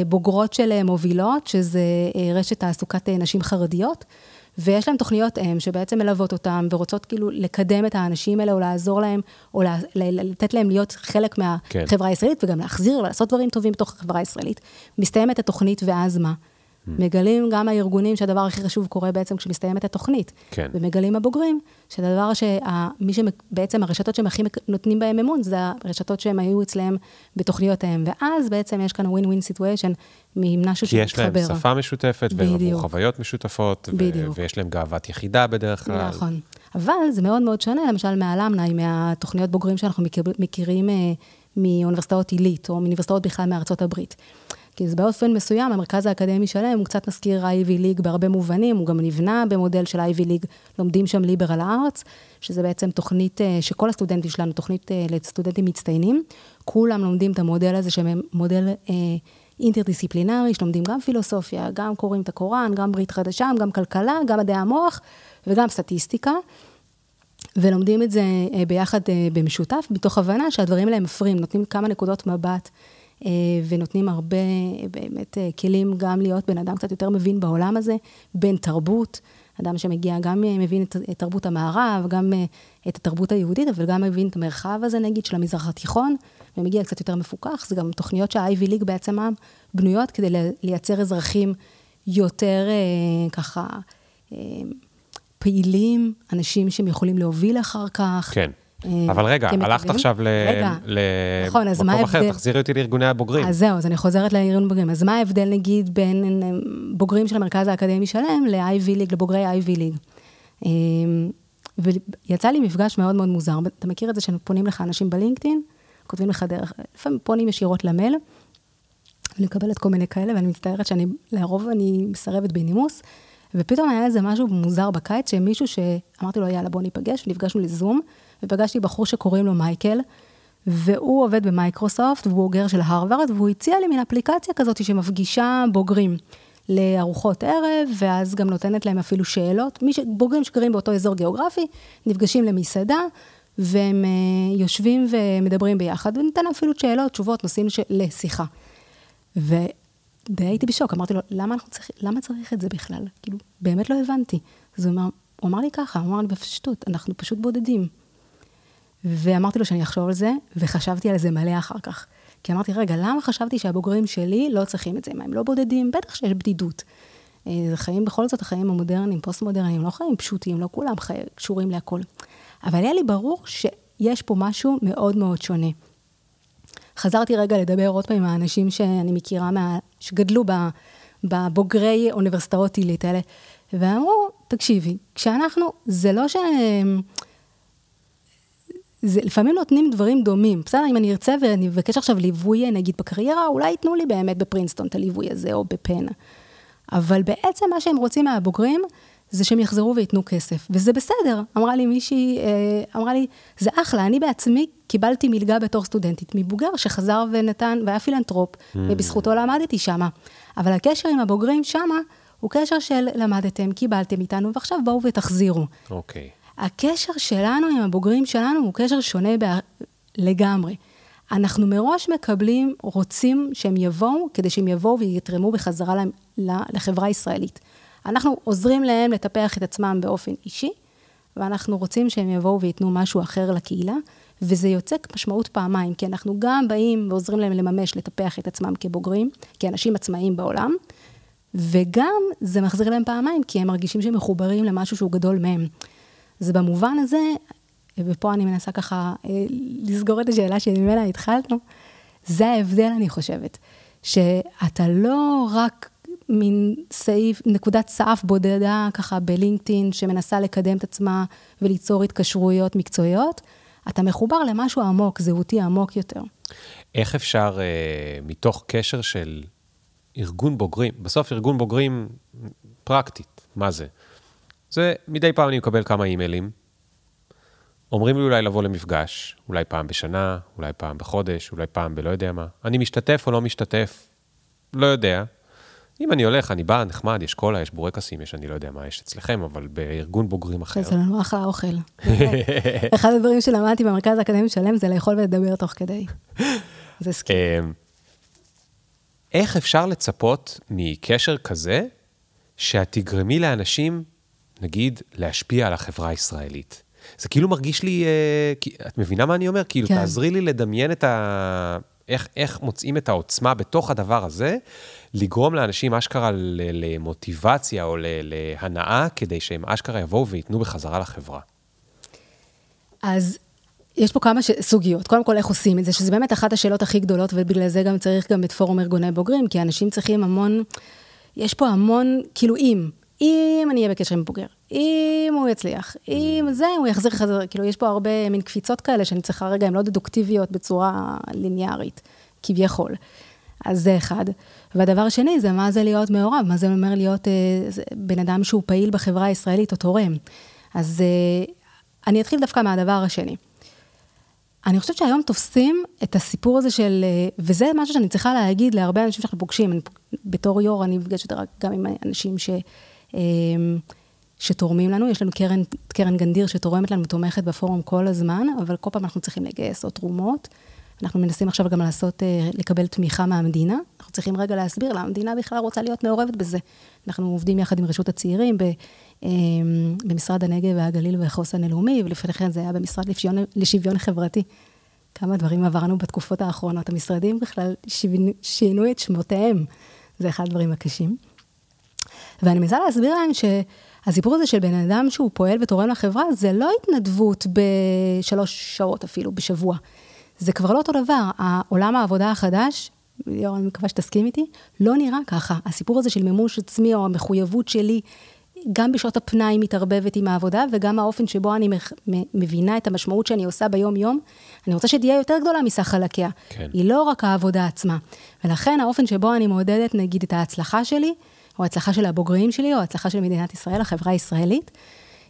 בוגרות של אה, מובילות, שזה אה, רשת תעסוקת נשים חרדיות, ויש להם תוכניות אם שבעצם מלוות אותם ורוצות כאילו לקדם את האנשים האלה או לעזור להם, או לתת להם להיות חלק מהחברה כן. הישראלית וגם להחזיר ולעשות דברים טובים בתוך החברה הישראלית. מסתיימת התוכנית ואז מה? מגלים גם הארגונים שהדבר הכי חשוב קורה בעצם כשמסתיימת התוכנית. כן. ומגלים הבוגרים, שהדבר שמי שבעצם הרשתות שהם הכי נותנים בהם אמון, זה הרשתות שהם היו אצלם בתוכניות ההם. ואז בעצם יש כאן ווין ווין סיטואשן ממשהו שמתחבר. כי יש להם שפה משותפת, והם עברו חוויות משותפות, ו- ויש להם גאוות יחידה בדרך כלל. נכון. אבל זה מאוד מאוד שונה, למשל מהלמנאי, מהתוכניות בוגרים שאנחנו מכיר, מכירים אה, מאוניברסיטאות עילית, או מאוניברסיטאות בכלל מארצות הברית. כי זה באופן מסוים, המרכז האקדמי שלהם הוא קצת מזכיר אייבי ליג בהרבה מובנים, הוא גם נבנה במודל של אייבי ליג, לומדים שם ליברל ארץ, שזה בעצם תוכנית אה, שכל הסטודנטים שלנו, תוכנית אה, לסטודנטים מצטיינים, כולם לומדים את המודל הזה, שהם מודל אה, אינטרדיסציפלינרי, שלומדים גם פילוסופיה, גם קוראים את הקוראן, גם ברית חדשה, גם כלכלה, גם מדעי המוח וגם סטטיסטיקה. ולומדים את זה ביחד במשותף, מתוך הבנה שהדברים האלה מפרים, נותנים כמה נקודות מבט אה, ונותנים הרבה באמת אה, כלים גם להיות בן אדם קצת יותר מבין בעולם הזה, בין תרבות, אדם שמגיע גם אה, מבין את תרבות המערב, גם את התרבות היהודית, אבל גם מבין את המרחב הזה, נגיד, של המזרח התיכון, ומגיע קצת יותר מפוקח. זה גם תוכניות שה-IV ליג בעצם בנויות כדי לייצר אזרחים יותר ככה פעילים, אנשים שהם יכולים להוביל אחר כך. כן. אה, אבל רגע, הלכת עכשיו למקום נכון, אחר, תחזירי אותי לארגוני הבוגרים. אז זהו, אז אני חוזרת לארגון בוגרים. אז מה ההבדל, נגיד, בין בוגרים של המרכז האקדמי שלם ל-IV ליג, לבוגרי IV ליג? אה, ויצא לי מפגש מאוד מאוד מוזר. אתה מכיר את זה שפונים לך אנשים בלינקדאין, כותבים לך דרך, לפעמים פונים ישירות למייל, אני מקבלת כל מיני כאלה, ואני מצטערת שאני, לרוב אני מסרבת בנימוס, ופתאום היה איזה משהו מוזר בקיץ, שמישהו שאמרתי לו, יאללה, בוא ניפגש, ונפגשנו לזום, ופגשתי בחור שקוראים לו מייקל, והוא עובד במייקרוסופט, והוא אוגר של הרווארד, והוא הציע לי מין אפליקציה כזאת שמפגישה בוגרים לארוחות ערב, ואז גם נותנת להם אפילו שאלות. ש... בוגרים שגרים באותו אזור גיאוגרפי, נפגשים למסעדה, והם uh, יושבים ומדברים ביחד, וניתן להם אפילו שאלות, תשובות, נושאים ש... לשיחה. ודי הייתי בשוק, אמרתי לו, למה, צריך, למה צריך את זה בכלל? כאילו, באמת לא הבנתי. אז הוא אמר, הוא אמר לי ככה, הוא אמר לי בפשטות, אנחנו פשוט בודדים. ואמרתי לו שאני אחשוב על זה, וחשבתי על זה מלא אחר כך. כי אמרתי, רגע, למה חשבתי שהבוגרים שלי לא צריכים את זה? מה, הם לא בודדים? בטח שיש בדידות. אה, חיים, בכל זאת, החיים המודרניים, פוסט-מודרניים, לא חיים פשוטים, לא כולם חי, קשורים להכל. אבל היה לי ברור שיש פה משהו מאוד מאוד שונה. חזרתי רגע לדבר עוד פעם עם האנשים שאני מכירה, מה, שגדלו בבוגרי אוניברסיטאות עילית האלה, ואמרו, תקשיבי, כשאנחנו, זה לא ש... זה, לפעמים נותנים דברים דומים. בסדר, אם אני ארצה ואני אבקש עכשיו ליווי, נגיד בקריירה, אולי ייתנו לי באמת בפרינסטון את הליווי הזה, או בפן. אבל בעצם מה שהם רוצים מהבוגרים, זה שהם יחזרו וייתנו כסף. וזה בסדר. אמרה לי מישהי, אה, אמרה לי, זה אחלה, אני בעצמי קיבלתי מלגה בתור סטודנטית מבוגר שחזר ונתן, והיה פילנטרופ, mm. ובזכותו למדתי שמה. אבל הקשר עם הבוגרים שמה, הוא קשר של למדתם, קיבלתם מאיתנו, ועכשיו בואו ותחזירו. אוקיי. Okay. הקשר שלנו עם הבוגרים שלנו הוא קשר שונה ב... לגמרי. אנחנו מראש מקבלים, רוצים שהם יבואו, כדי שהם יבואו ויתרמו בחזרה לחברה הישראלית. אנחנו עוזרים להם לטפח את עצמם באופן אישי, ואנחנו רוצים שהם יבואו וייתנו משהו אחר לקהילה, וזה יוצא משמעות פעמיים, כי אנחנו גם באים ועוזרים להם לממש, לטפח את עצמם כבוגרים, כאנשים עצמאיים בעולם, וגם זה מחזיר להם פעמיים, כי הם מרגישים שהם מחוברים למשהו שהוא גדול מהם. אז במובן הזה, ופה אני מנסה ככה אה, לסגור את השאלה שממנה התחלנו, זה ההבדל, אני חושבת, שאתה לא רק מין סעיף, נקודת סף בודדה ככה בלינקדאין, שמנסה לקדם את עצמה וליצור התקשרויות מקצועיות, אתה מחובר למשהו עמוק, זהותי עמוק יותר. איך אפשר, אה, מתוך קשר של ארגון בוגרים, בסוף ארגון בוגרים, פרקטית, מה זה? זה, מדי פעם אני מקבל כמה אימיילים. אומרים לי אולי לבוא למפגש, אולי פעם בשנה, אולי פעם בחודש, אולי פעם בלא יודע מה. אני משתתף או לא משתתף? לא יודע. אם אני הולך, אני בא, נחמד, יש קולה, יש בורקסים, יש אני לא יודע מה יש אצלכם, אבל בארגון בוגרים אחר. זה לנו אחלה אוכל. אחד הדברים שלמדתי במרכז האקדמי שלם זה לאכול ולדבר תוך כדי. זה סקי. אמ, איך אפשר לצפות מקשר כזה, שאת תגרמי לאנשים נגיד, להשפיע על החברה הישראלית. זה כאילו מרגיש לי, אה, את מבינה מה אני אומר? כאילו, כן. תעזרי לי לדמיין את ה... איך, איך מוצאים את העוצמה בתוך הדבר הזה, לגרום לאנשים אשכרה למוטיבציה או להנאה, כדי שהם אשכרה יבואו וייתנו בחזרה לחברה. אז יש פה כמה ש... סוגיות. קודם כל, איך עושים את זה, שזה באמת אחת השאלות הכי גדולות, ובגלל זה גם צריך גם את פורום ארגוני בוגרים, כי אנשים צריכים המון, יש פה המון, כאילו אם, אם אני אהיה בקשר עם בוגר, אם הוא יצליח, אם זה, הוא יחזיר חזר, כאילו, יש פה הרבה מין קפיצות כאלה שאני צריכה, רגע, הן לא דדוקטיביות בצורה ליניארית, כביכול. אז זה אחד. והדבר השני זה מה זה להיות מעורב, מה זה אומר להיות אה, בן אדם שהוא פעיל בחברה הישראלית או תורם. אז אה, אני אתחיל דווקא מהדבר השני. אני חושבת שהיום תופסים את הסיפור הזה של, אה, וזה משהו שאני צריכה להגיד להרבה אנשים שאנחנו פוגשים, אני, בתור יו"ר אני נפגשת גם עם אנשים ש... אמ, שתורמים לנו, יש לנו קרן, קרן גנדיר שתורמת לנו ותומכת בפורום כל הזמן, אבל כל פעם אנחנו צריכים לגייס עוד תרומות. אנחנו מנסים עכשיו גם לעשות, אה, לקבל תמיכה מהמדינה. אנחנו צריכים רגע להסביר למה המדינה בכלל רוצה להיות מעורבת בזה. אנחנו עובדים יחד עם רשות הצעירים ב, אמ, במשרד הנגב והגליל והחוסן הלאומי, ולפני כן זה היה במשרד לשוויון, לשוויון חברתי. כמה דברים עברנו בתקופות האחרונות. המשרדים בכלל שינו את שמותיהם. זה אחד הדברים הקשים. ואני מנסה להסביר להם שהסיפור הזה של בן אדם שהוא פועל ותורם לחברה, זה לא התנדבות בשלוש שעות אפילו, בשבוע. זה כבר לא אותו דבר. עולם העבודה החדש, יואו, אני מקווה שתסכים איתי, לא נראה ככה. הסיפור הזה של מימוש עצמי או המחויבות שלי גם בשעות הפנאי מתערבבת עם העבודה, וגם האופן שבו אני מבינה את המשמעות שאני עושה ביום-יום, אני רוצה שתהיה יותר גדולה מסך חלקיה. כן. היא לא רק העבודה עצמה. ולכן האופן שבו אני מעודדת, נגיד, את ההצלחה שלי, או ההצלחה של הבוגרים שלי, או ההצלחה של מדינת ישראל, החברה הישראלית,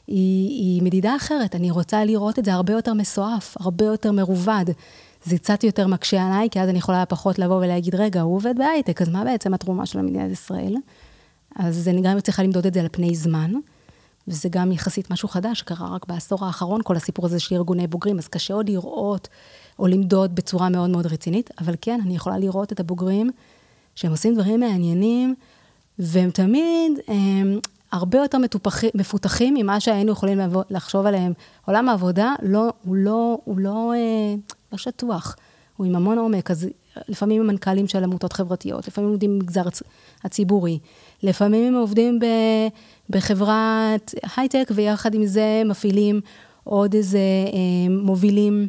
היא, היא מדידה אחרת. אני רוצה לראות את זה הרבה יותר מסועף, הרבה יותר מרובד. זה קצת יותר מקשה עליי, כי אז אני יכולה פחות לבוא ולהגיד, רגע, הוא עובד בהייטק, אז מה בעצם התרומה של מדינת ישראל? אז אני גם צריכה למדוד את זה על פני זמן, וזה גם יחסית משהו חדש, שקרה רק בעשור האחרון, כל הסיפור הזה של ארגוני בוגרים, אז קשה עוד לראות או למדוד בצורה מאוד מאוד רצינית, אבל כן, אני יכולה לראות את הבוגרים שהם עושים דברים מעניינים, והם תמיד הם, הרבה יותר מטופח, מפותחים ממה שהיינו יכולים לחשוב עליהם. עולם העבודה לא, הוא לא, הוא לא, אה, לא שטוח, הוא עם המון עומק, אז לפעמים הם מנכ"לים של עמותות חברתיות, לפעמים הם עובדים במגזר הציבורי, לפעמים הם עובדים ב, בחברת הייטק, ויחד עם זה מפעילים עוד איזה, אה, מובילים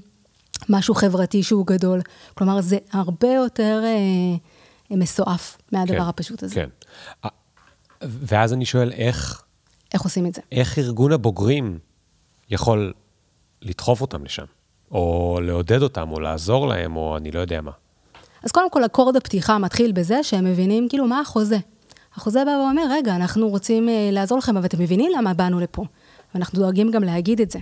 משהו חברתי שהוא גדול. כלומר, זה הרבה יותר אה, מסועף מהדבר כן, הפשוט הזה. כן. ואז אני שואל, איך... איך עושים את זה? איך ארגון הבוגרים יכול לדחוף אותם לשם? או לעודד אותם, או לעזור להם, או אני לא יודע מה. אז קודם כל, אקורד הפתיחה מתחיל בזה שהם מבינים, כאילו, מה החוזה? החוזה בא ואומר, רגע, אנחנו רוצים אה, לעזור לכם, אבל אתם מבינים למה באנו לפה. ואנחנו דואגים גם להגיד את זה.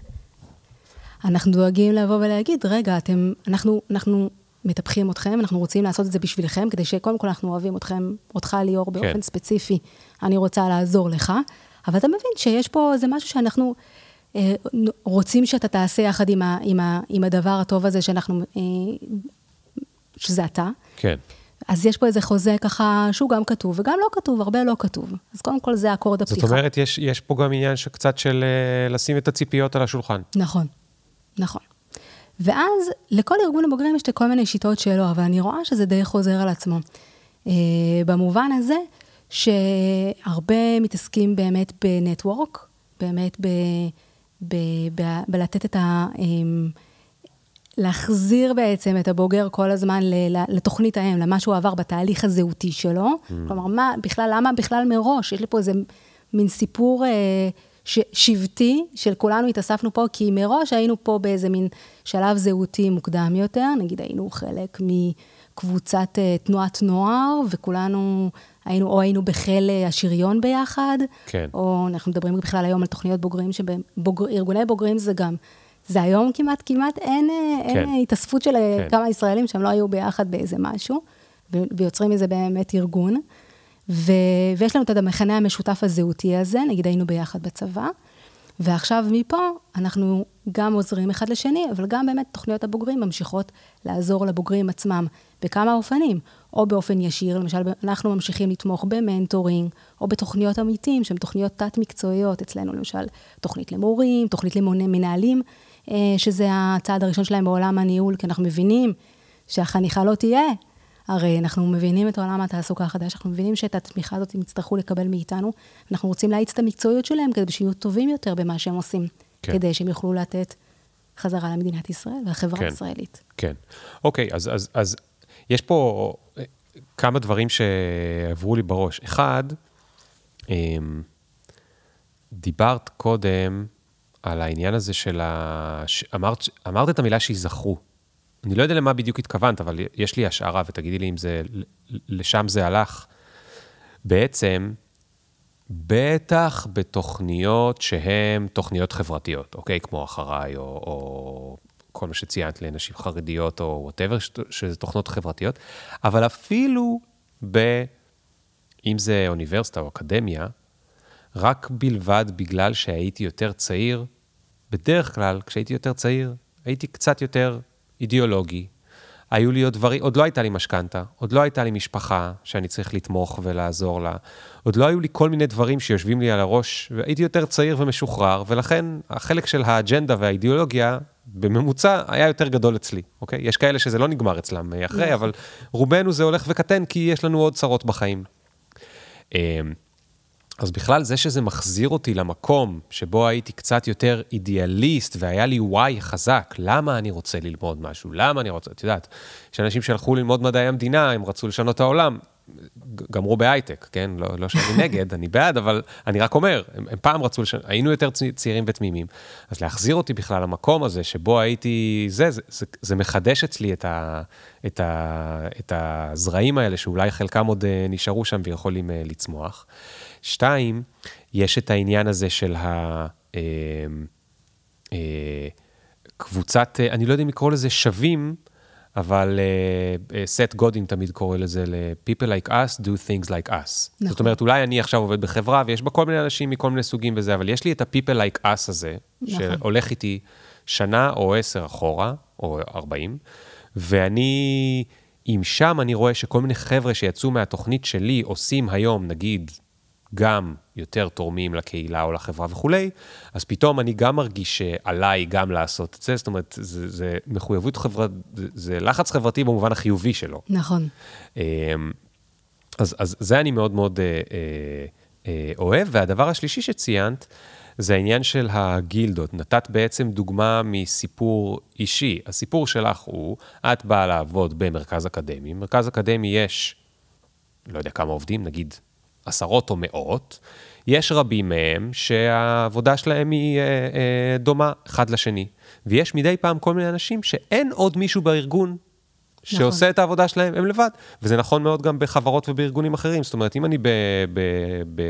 אנחנו דואגים לבוא ולהגיד, רגע, אתם, אנחנו, אנחנו מטפחים אתכם, אנחנו רוצים לעשות את זה בשבילכם, כדי שקודם כל אנחנו אוהבים אתכם, אותך ליאור כן. באופן ספציפי, אני רוצה לעזור לך, אבל אתה מבין שיש פה איזה משהו שאנחנו אה, רוצים שאתה תעשה יחד עם, ה, עם, ה, עם הדבר הטוב הזה שאנחנו, אה, שזה אתה. כן. אז יש פה איזה חוזה ככה, שהוא גם כתוב, וגם לא כתוב, הרבה לא כתוב. אז קודם כל זה אקורד הפתיחה. זאת אומרת, יש, יש פה גם עניין שקצת של uh, לשים את הציפיות על השולחן. נכון, נכון. ואז לכל ארגון הבוגרים יש כל מיני שיטות שלו, אבל אני רואה שזה די חוזר על עצמו. Uh, במובן הזה, שהרבה מתעסקים באמת בנטוורק, באמת ב, ב, ב, בלתת את ה... Um, להחזיר בעצם את הבוגר כל הזמן לתוכנית האם, למה שהוא עבר בתהליך הזהותי שלו. Mm. כלומר, מה, בכלל, למה בכלל מראש? יש לי פה איזה מין סיפור אה, ש, שבטי, של כולנו התאספנו פה, כי מראש היינו פה באיזה מין שלב זהותי מוקדם יותר, נגיד היינו חלק מקבוצת אה, תנועת נוער, וכולנו היינו, או היינו בחיל אה, השריון ביחד, כן. או אנחנו מדברים בכלל היום על תוכניות בוגרים, שארגוני בוגרים זה גם זה היום כמעט, כמעט אין, אה, כן. אין התאספות של כן. כמה ישראלים שהם לא היו ביחד באיזה משהו, ויוצרים מזה באמת ארגון. ו, ויש לנו את המכנה המשותף הזהותי הזה, נגיד היינו ביחד בצבא, ועכשיו מפה אנחנו גם עוזרים אחד לשני, אבל גם באמת תוכניות הבוגרים ממשיכות לעזור לבוגרים עצמם בכמה אופנים, או באופן ישיר, למשל אנחנו ממשיכים לתמוך במנטורינג, או בתוכניות עמיתים, שהן תוכניות תת-מקצועיות, אצלנו למשל תוכנית למורים, תוכנית למנהלים, אה, שזה הצעד הראשון שלהם בעולם הניהול, כי אנחנו מבינים שהחניכה לא תהיה. הרי אנחנו מבינים את עולם התעסוקה החדש, אנחנו מבינים שאת התמיכה הזאת הם יצטרכו לקבל מאיתנו. אנחנו רוצים להאיץ את המקצועיות שלהם כדי שיהיו טובים יותר במה שהם עושים, כן. כדי שהם יוכלו לתת חזרה למדינת ישראל והחברה כן, הישראלית. כן. אוקיי, אז, אז, אז יש פה אה, כמה דברים שעברו לי בראש. אחד, אמ, דיברת קודם על העניין הזה של ה... אמרת, אמרת את המילה שייזכרו. אני לא יודע למה בדיוק התכוונת, אבל יש לי השערה, ותגידי לי אם זה, לשם זה הלך. בעצם, בטח בתוכניות שהן תוכניות חברתיות, אוקיי? כמו אחריי, או, או כל מה שציינת לנשים חרדיות, או וואטאבר, שזה תוכנות חברתיות, אבל אפילו ב... אם זה אוניברסיטה או אקדמיה, רק בלבד בגלל שהייתי יותר צעיר, בדרך כלל, כשהייתי יותר צעיר, הייתי קצת יותר אידיאולוגי. היו לי עוד דברים, עוד לא הייתה לי משכנתה, עוד לא הייתה לי משפחה שאני צריך לתמוך ולעזור לה, עוד לא היו לי כל מיני דברים שיושבים לי על הראש, והייתי יותר צעיר ומשוחרר, ולכן החלק של האג'נדה והאידיאולוגיה, בממוצע, היה יותר גדול אצלי, אוקיי? יש כאלה שזה לא נגמר אצלם אחרי, נכון. אבל רובנו זה הולך וקטן, כי יש לנו עוד צרות בחיים. אז בכלל זה שזה מחזיר אותי למקום שבו הייתי קצת יותר אידיאליסט והיה לי וואי חזק, למה אני רוצה ללמוד משהו? למה אני רוצה, את יודעת, יש אנשים שהלכו ללמוד מדעי המדינה, הם רצו לשנות את העולם, גמרו בהייטק, כן? לא, לא שאני נגד, אני בעד, אבל אני רק אומר, הם, הם פעם רצו, לש... היינו יותר צעירים ותמימים, אז להחזיר אותי בכלל למקום הזה שבו הייתי, זה, זה, זה, זה מחדש אצלי את, ה, את, ה, את הזרעים האלה, שאולי חלקם עוד אה, נשארו שם ויכולים אה, לצמוח. שתיים, יש את העניין הזה של ה... אה, אה, קבוצת, אה, אני לא יודע אם לקרוא לזה שווים, אבל סט uh, גודין תמיד קורא לזה ל-people like us do things like us. נכון. זאת אומרת, אולי אני עכשיו עובד בחברה ויש בה כל מיני אנשים מכל מיני סוגים וזה, אבל יש לי את ה-people like us הזה, נכון. שהולך איתי שנה או עשר אחורה, או ארבעים, ואני, אם שם אני רואה שכל מיני חבר'ה שיצאו מהתוכנית שלי עושים היום, נגיד, גם יותר תורמים לקהילה או לחברה וכולי, אז פתאום אני גם מרגיש שעליי גם לעשות את זה, זאת אומרת, זה, זה מחויבות חברתית, זה, זה לחץ חברתי במובן החיובי שלו. נכון. אמ, אז, אז זה אני מאוד מאוד אה, אה, אה, אוהב. והדבר השלישי שציינת, זה העניין של הגילדות. נתת בעצם דוגמה מסיפור אישי. הסיפור שלך הוא, את באה לעבוד במרכז אקדמי. במרכז אקדמי יש, לא יודע כמה עובדים, נגיד עשרות או מאות, יש רבים מהם שהעבודה שלהם היא אה, אה, דומה אחד לשני. ויש מדי פעם כל מיני אנשים שאין עוד מישהו בארגון שעושה נכון. את העבודה שלהם, הם לבד. וזה נכון מאוד גם בחברות ובארגונים אחרים. זאת אומרת, אם אני ב, ב, ב,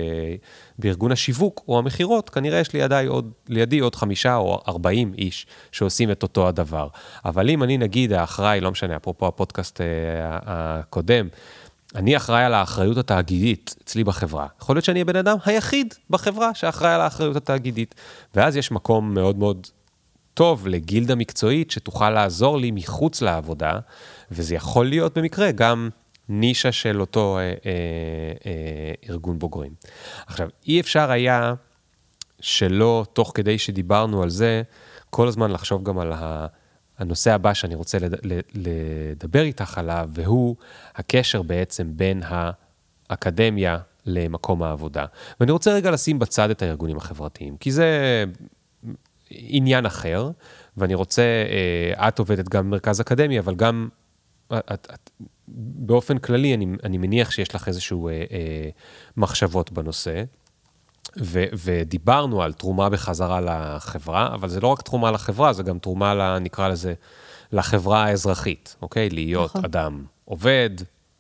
בארגון השיווק או המכירות, כנראה יש לידי עוד, לידי עוד חמישה או ארבעים איש שעושים את אותו הדבר. אבל אם אני נגיד האחראי, לא משנה, אפרופו הפודקאסט אה, הקודם, אני אחראי על האחריות התאגידית אצלי בחברה. יכול להיות שאני הבן אדם היחיד בחברה שאחראי על האחריות התאגידית. ואז יש מקום מאוד מאוד טוב לגילדה מקצועית שתוכל לעזור לי מחוץ לעבודה, וזה יכול להיות במקרה גם נישה של אותו אה, אה, אה, ארגון בוגרים. עכשיו, אי אפשר היה שלא, תוך כדי שדיברנו על זה, כל הזמן לחשוב גם על ה... הנושא הבא שאני רוצה לדבר איתך עליו, והוא הקשר בעצם בין האקדמיה למקום העבודה. ואני רוצה רגע לשים בצד את הארגונים החברתיים, כי זה עניין אחר, ואני רוצה, אה, את עובדת גם במרכז אקדמי, אבל גם את, את, באופן כללי, אני, אני מניח שיש לך איזשהו אה, אה, מחשבות בנושא. ו, ודיברנו על תרומה בחזרה לחברה, אבל זה לא רק תרומה לחברה, זה גם תרומה, לה, נקרא לזה, לחברה האזרחית, אוקיי? להיות נכון. אדם עובד,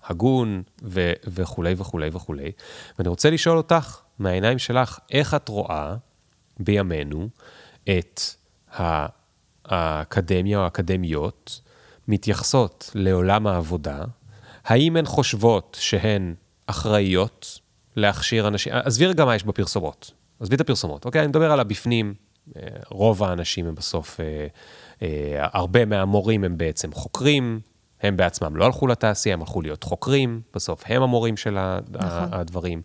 הגון ו, וכולי וכולי וכולי. ואני רוצה לשאול אותך, מהעיניים שלך, איך את רואה בימינו את האקדמיה או האקדמיות מתייחסות לעולם העבודה? האם הן חושבות שהן אחראיות להכשיר אנשים, עזבי רגע מה יש בפרסומות, עזבי את הפרסומות, אוקיי? אני מדבר על הבפנים, אה, רוב האנשים הם בסוף, אה, אה, הרבה מהמורים הם בעצם חוקרים, הם בעצמם לא הלכו לתעשייה, הם הלכו להיות חוקרים, בסוף הם המורים של נכון. הדברים.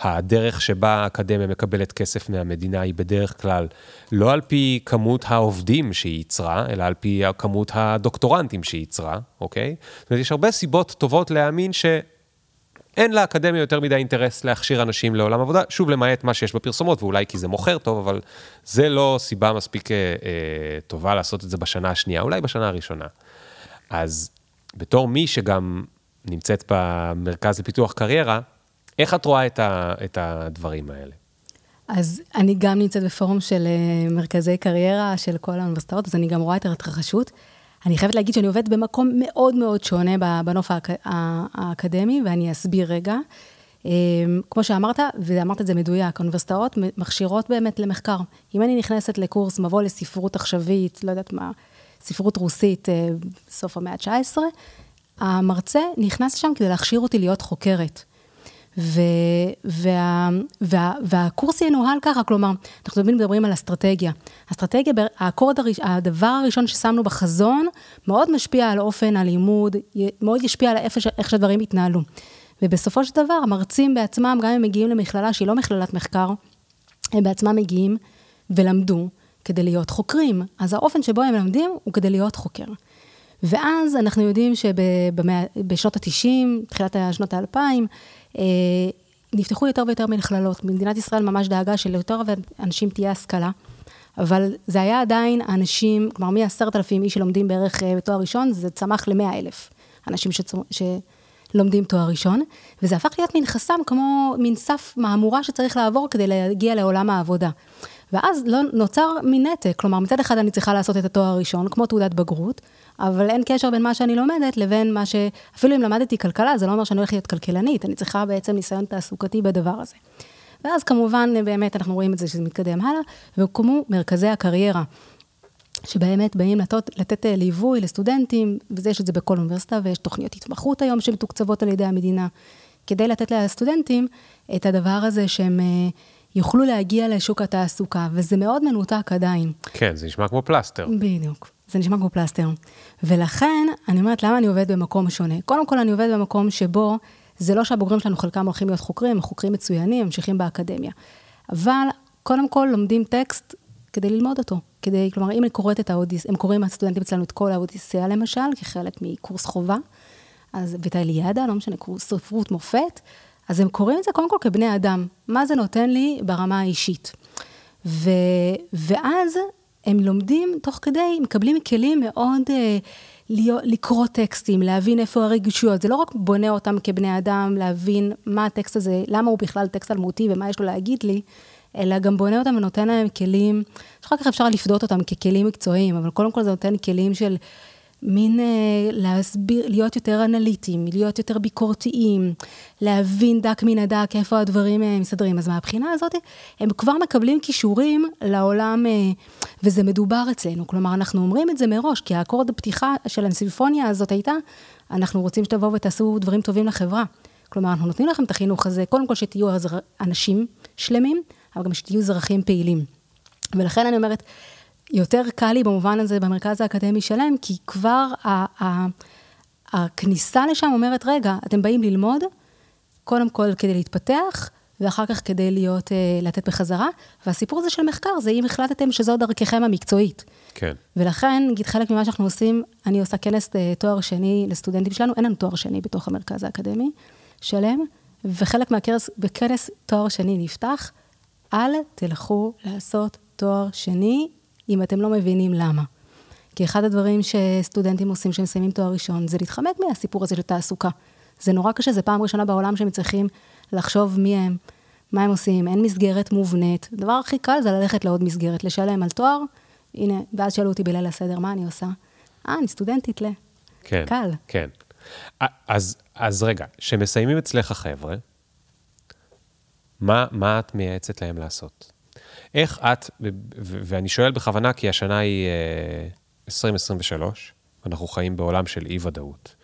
הדרך שבה האקדמיה מקבלת כסף מהמדינה היא בדרך כלל לא על פי כמות העובדים שהיא ייצרה, אלא על פי כמות הדוקטורנטים שהיא ייצרה, אוקיי? זאת אומרת, יש הרבה סיבות טובות להאמין ש... אין לאקדמיה יותר מדי אינטרס להכשיר אנשים לעולם עבודה, שוב, למעט מה שיש בפרסומות, ואולי כי זה מוכר טוב, אבל זה לא סיבה מספיק אה, אה, טובה לעשות את זה בשנה השנייה, אולי בשנה הראשונה. אז בתור מי שגם נמצאת במרכז לפיתוח קריירה, איך את רואה את, ה, את הדברים האלה? אז אני גם נמצאת בפורום של אה, מרכזי קריירה של כל האוניברסיטאות, אז אני גם רואה את ההתרחשות. אני חייבת להגיד שאני עובדת במקום מאוד מאוד שונה בנוף האק... האקדמי, ואני אסביר רגע. אמ, כמו שאמרת, ואמרת את זה מדויק, האוניברסיטאות מכשירות באמת למחקר. אם אני נכנסת לקורס מבוא לספרות עכשווית, לא יודעת מה, ספרות רוסית, אה, בסוף המאה ה-19, המרצה נכנס שם כדי להכשיר אותי להיות חוקרת. ו, וה, וה, והקורס ינוהל ככה, כלומר, אנחנו תמיד מדברים על אסטרטגיה. אסטרטגיה, האקורד, הראש, הדבר הראשון ששמנו בחזון, מאוד משפיע על אופן הלימוד, מאוד ישפיע על איך, איך שהדברים יתנהלו. ובסופו של דבר, המרצים בעצמם, גם אם מגיעים למכללה שהיא לא מכללת מחקר, הם בעצמם מגיעים ולמדו כדי להיות חוקרים. אז האופן שבו הם לומדים הוא כדי להיות חוקר. ואז אנחנו יודעים שבשנות ה-90, תחילת שנות ה-2000, אה, נפתחו יותר ויותר מכללות. מדינת ישראל ממש דאגה שליותר אנשים תהיה השכלה, אבל זה היה עדיין אנשים, כלומר מ-10,000 איש שלומדים בערך אה, בתואר ראשון, זה צמח ל-100,000 אנשים שצומ... לומדים תואר ראשון, וזה הפך להיות מין חסם כמו מין סף מהמורה שצריך לעבור כדי להגיע לעולם העבודה. ואז לא, נוצר מין נתק, כלומר מצד אחד אני צריכה לעשות את התואר הראשון, כמו תעודת בגרות, אבל אין קשר בין מה שאני לומדת לבין מה ש... אפילו אם למדתי כלכלה, זה לא אומר שאני הולכת להיות כלכלנית, אני צריכה בעצם ניסיון תעסוקתי בדבר הזה. ואז כמובן, באמת, אנחנו רואים את זה שזה מתקדם הלאה, והוקמו מרכזי הקריירה. שבאמת באים לתת, לתת אה, ליווי לסטודנטים, וזה יש את זה בכל אוניברסיטה, ויש תוכניות התמחות היום שמתוקצבות על ידי המדינה, כדי לתת לסטודנטים את הדבר הזה שהם אה, יוכלו להגיע לשוק התעסוקה, וזה מאוד מנותק עדיין. כן, זה נשמע כמו פלסטר. בדיוק, זה נשמע כמו פלסטר. ולכן, אני אומרת, למה אני עובדת במקום שונה? קודם כל, אני עובדת במקום שבו, זה לא שהבוגרים שלנו חלקם הולכים להיות חוקרים, הם חוקרים מצוינים, ממשיכים באקדמיה. אבל קודם כל לומדים טקסט כדי ללמוד אותו. כדי, כלומר, אם אני קוראת את האודיס, הם קוראים הסטודנטים אצלנו את כל האודיסאה למשל, כחלק מקורס חובה, אז, ואת האליאדה, לא משנה, קורס ספרות מופת, אז הם קוראים את זה קודם כל כבני אדם. מה זה נותן לי ברמה האישית? ו, ואז הם לומדים תוך כדי, מקבלים כלים מאוד אה, להיות, לקרוא טקסטים, להבין איפה הרגישויות. זה לא רק בונה אותם כבני אדם, להבין מה הטקסט הזה, למה הוא בכלל טקסט אלמותי ומה יש לו להגיד לי, אלא גם בונה אותם ונותן להם כלים, שאחר כך אפשר לפדות אותם ככלים מקצועיים, אבל קודם כל זה נותן כלים של מין אה, להסביר, להיות יותר אנליטיים, להיות יותר ביקורתיים, להבין דק מן הדק איפה הדברים אה, מסתדרים. אז מהבחינה הזאת, הם כבר מקבלים כישורים לעולם, אה, וזה מדובר אצלנו. כלומר, אנחנו אומרים את זה מראש, כי האקורד הפתיחה של הסימפוניה הזאת הייתה, אנחנו רוצים שתבואו ותעשו דברים טובים לחברה. כלומר, אנחנו נותנים לכם את החינוך הזה, קודם כל שתהיו אנשים שלמים, אבל גם שתהיו אזרחים פעילים. ולכן אני אומרת, יותר קל לי במובן הזה במרכז האקדמי שלם, כי כבר ה- ה- הכניסה לשם אומרת, רגע, אתם באים ללמוד, קודם כל כדי להתפתח, ואחר כך כדי להיות, אה, לתת בחזרה. והסיפור הזה של מחקר, זה אם החלטתם שזו דרככם המקצועית. כן. ולכן, נגיד, חלק ממה שאנחנו עושים, אני עושה כנס אה, תואר שני לסטודנטים שלנו, אין לנו תואר שני בתוך המרכז האקדמי שלם, וחלק מהכנס, בכנס תואר שני נפתח, אל תלכו לעשות תואר שני אם אתם לא מבינים למה. כי אחד הדברים שסטודנטים עושים כשהם מסיימים תואר ראשון, זה להתחמק מהסיפור הזה של תעסוקה. זה נורא קשה, זה פעם ראשונה בעולם שהם צריכים לחשוב מי הם, מה הם עושים, אין מסגרת מובנית. הדבר הכי קל זה ללכת לעוד מסגרת, לשלם על תואר, הנה, ואז שאלו אותי בליל הסדר, מה אני עושה? אה, אני סטודנטית ל... כן. קל. כן. אז, אז רגע, כשמסיימים אצלך חבר'ה, מה, מה את מייעצת להם לעשות? איך את, ואני שואל בכוונה כי השנה היא 2023, אה, אנחנו חיים בעולם של אי-ודאות.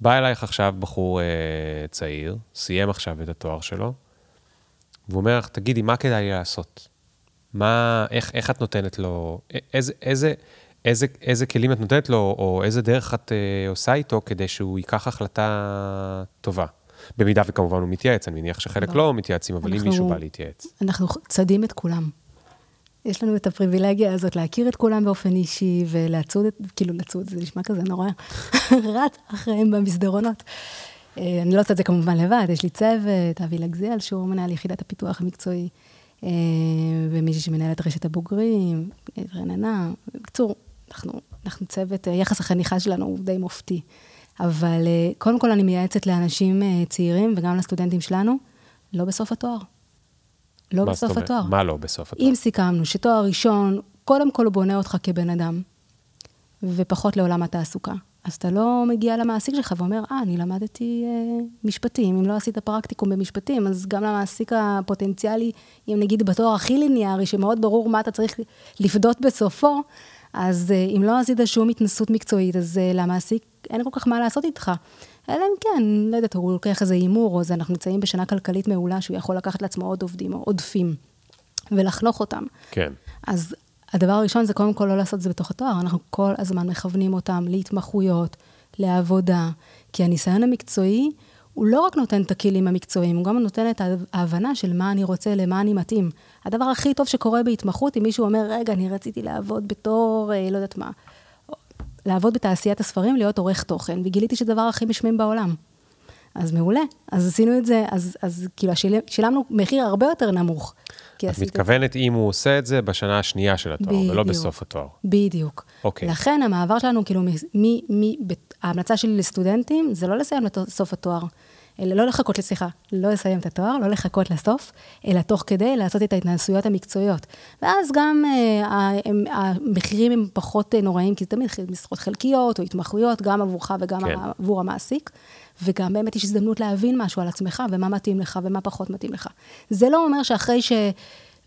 בא אלייך עכשיו בחור אה, צעיר, סיים עכשיו את התואר שלו, והוא אומר לך, תגידי, מה כדאי לי לעשות? מה, איך, איך את נותנת לו, איזה, איזה, איזה, איזה כלים את נותנת לו, או איזה דרך את אה, עושה איתו כדי שהוא ייקח החלטה טובה? במידה וכמובן הוא מתייעץ, אני מניח שחלק לא מתייעצים, אבל אם מישהו בא להתייעץ. אנחנו צדים את כולם. יש לנו את הפריבילגיה הזאת להכיר את כולם באופן אישי ולצוד, כאילו לצוד, זה נשמע כזה נורא, רץ אחריהם במסדרונות. אה, אני לא עושה את זה כמובן לבד, יש לי צוות, אבי לגזיאל, שהוא מנהל יחידת הפיתוח המקצועי, אה, ומישהי שמנהלת רשת הבוגרים, רננה. בקיצור, אנחנו, אנחנו צוות, יחס החניכה שלנו הוא די מופתי. אבל אה, קודם כל אני מייעצת לאנשים צעירים וגם לסטודנטים שלנו, לא בסוף התואר. לא בסוף אומרת? התואר. מה לא בסוף התואר? אם סיכמנו שתואר ראשון, קודם כל הוא בונה אותך כבן אדם, ופחות לעולם התעסוקה. אז אתה לא מגיע למעסיק שלך ואומר, אה, אני למדתי אה, משפטים, אם לא עשית פרקטיקום במשפטים, אז גם למעסיק הפוטנציאלי, אם נגיד בתואר הכי ליניארי, שמאוד ברור מה אתה צריך לפדות בסופו, אז אה, אם לא עשית שום התנסות מקצועית, אז אה, למעסיק אין כל כך מה לעשות איתך. אלא אם כן, לא יודעת, הוא לוקח איזה הימור, או זה, אנחנו נמצאים בשנה כלכלית מעולה, שהוא יכול לקחת לעצמו עוד עובדים או עודפים, ולחנוך אותם. כן. אז הדבר הראשון זה קודם כל לא לעשות את זה בתוך התואר, אנחנו כל הזמן מכוונים אותם להתמחויות, לעבודה, כי הניסיון המקצועי, הוא לא רק נותן את הכלים המקצועיים, הוא גם נותן את ההבנה של מה אני רוצה, למה אני מתאים. הדבר הכי טוב שקורה בהתמחות, אם מישהו אומר, רגע, אני רציתי לעבוד בתור, אה, לא יודעת מה, לעבוד בתעשיית הספרים, להיות עורך תוכן, וגיליתי שזה הדבר הכי משמים בעולם. אז מעולה. אז עשינו את זה, אז, אז כאילו שילם, שילמנו מחיר הרבה יותר נמוך. את מתכוונת אם הוא עושה את זה בשנה השנייה של התואר, בדיוק, ולא בסוף התואר. בדיוק. אוקיי. לכן המעבר שלנו, כאילו, מ, מ, מ, ההמלצה שלי לסטודנטים, זה לא לסיים בסוף התואר. אלא לא לחכות, סליחה, לא לסיים את התואר, לא לחכות לסוף, אלא תוך כדי לעשות את ההתנסויות המקצועיות. ואז גם אה, המחירים הם פחות אה, נוראים, כי זה תמיד משרות חלקיות או התמחויות, גם עבורך וגם כן. עבור המעסיק. וגם באמת יש הזדמנות להבין משהו על עצמך, ומה מתאים לך ומה פחות מתאים לך. זה לא אומר שאחרי ש...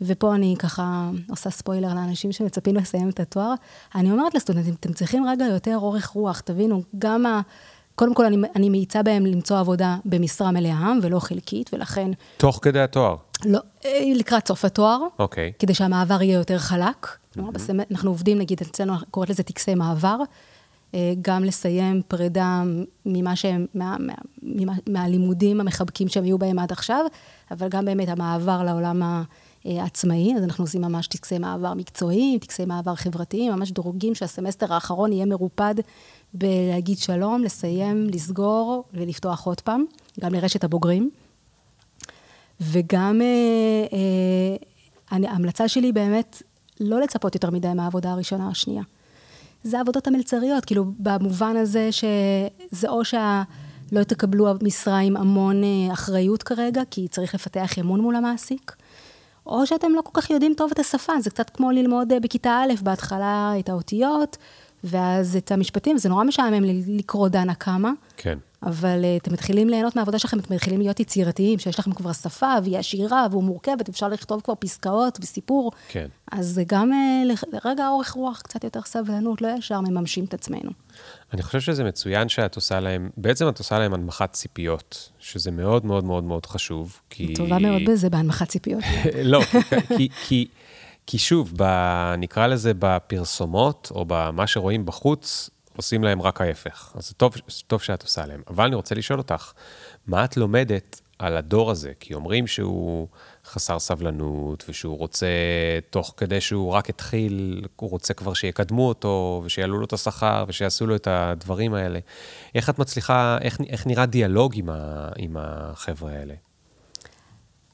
ופה אני ככה עושה ספוילר לאנשים שמצפים לסיים את התואר, אני אומרת לסטודנטים, אתם צריכים רגע יותר אורך רוח, תבינו, גם ה... קודם כל, אני, אני מאיצה בהם למצוא עבודה במשרה מלאה ולא חלקית, ולכן... תוך כדי התואר? לא, אה, לקראת סוף התואר. אוקיי. כדי שהמעבר יהיה יותר חלק. Mm-hmm. אנחנו עובדים, נגיד, אצלנו קוראת לזה טקסי מעבר. אה, גם לסיים פרידה ממה שהם, מה, מה, מה, מהלימודים המחבקים שהם היו בהם עד עכשיו, אבל גם באמת המעבר לעולם העצמאי, אז אנחנו עושים ממש טקסי מעבר מקצועיים, טקסי מעבר חברתיים, ממש דורגים שהסמסטר האחרון יהיה מרופד בלהגיד שלום, לסיים, לסגור ולפתוח עוד פעם, גם לרשת הבוגרים. וגם אה, אה, ההמלצה שלי באמת לא לצפות יותר מדי מהעבודה הראשונה או השנייה. זה העבודות המלצריות, כאילו, במובן הזה שזה או שלא תקבלו משרה עם המון אה, אחריות כרגע, כי צריך לפתח אמון מול המעסיק, או שאתם לא כל כך יודעים טוב את השפה, זה קצת כמו ללמוד אה, בכיתה א', בהתחלה את האותיות, ואז את המשפטים, זה נורא משעמם לקרוא דנה כמה. כן. אבל uh, אתם מתחילים ליהנות מהעבודה שלכם, אתם מתחילים להיות יצירתיים, שיש לכם כבר שפה, והיא עשירה, והוא מורכבת, אפשר לכתוב כבר פסקאות וסיפור. כן. אז זה גם uh, לרגע אורך רוח, קצת יותר סבלנות, לא ישר מממשים את עצמנו. אני חושב שזה מצוין שאת עושה להם, בעצם את עושה להם הנמכת ציפיות, שזה מאוד מאוד מאוד מאוד חשוב, כי... טובה מאוד בזה, בהנמכת ציפיות. לא, כי... כי... כי שוב, ב, נקרא לזה בפרסומות, או במה שרואים בחוץ, עושים להם רק ההפך. אז טוב, טוב שאת עושה להם. אבל אני רוצה לשאול אותך, מה את לומדת על הדור הזה? כי אומרים שהוא חסר סבלנות, ושהוא רוצה, תוך כדי שהוא רק התחיל, הוא רוצה כבר שיקדמו אותו, ושיעלו לו את השכר, ושיעשו לו את הדברים האלה. איך את מצליחה, איך, איך נראה דיאלוג עם, ה, עם החבר'ה האלה?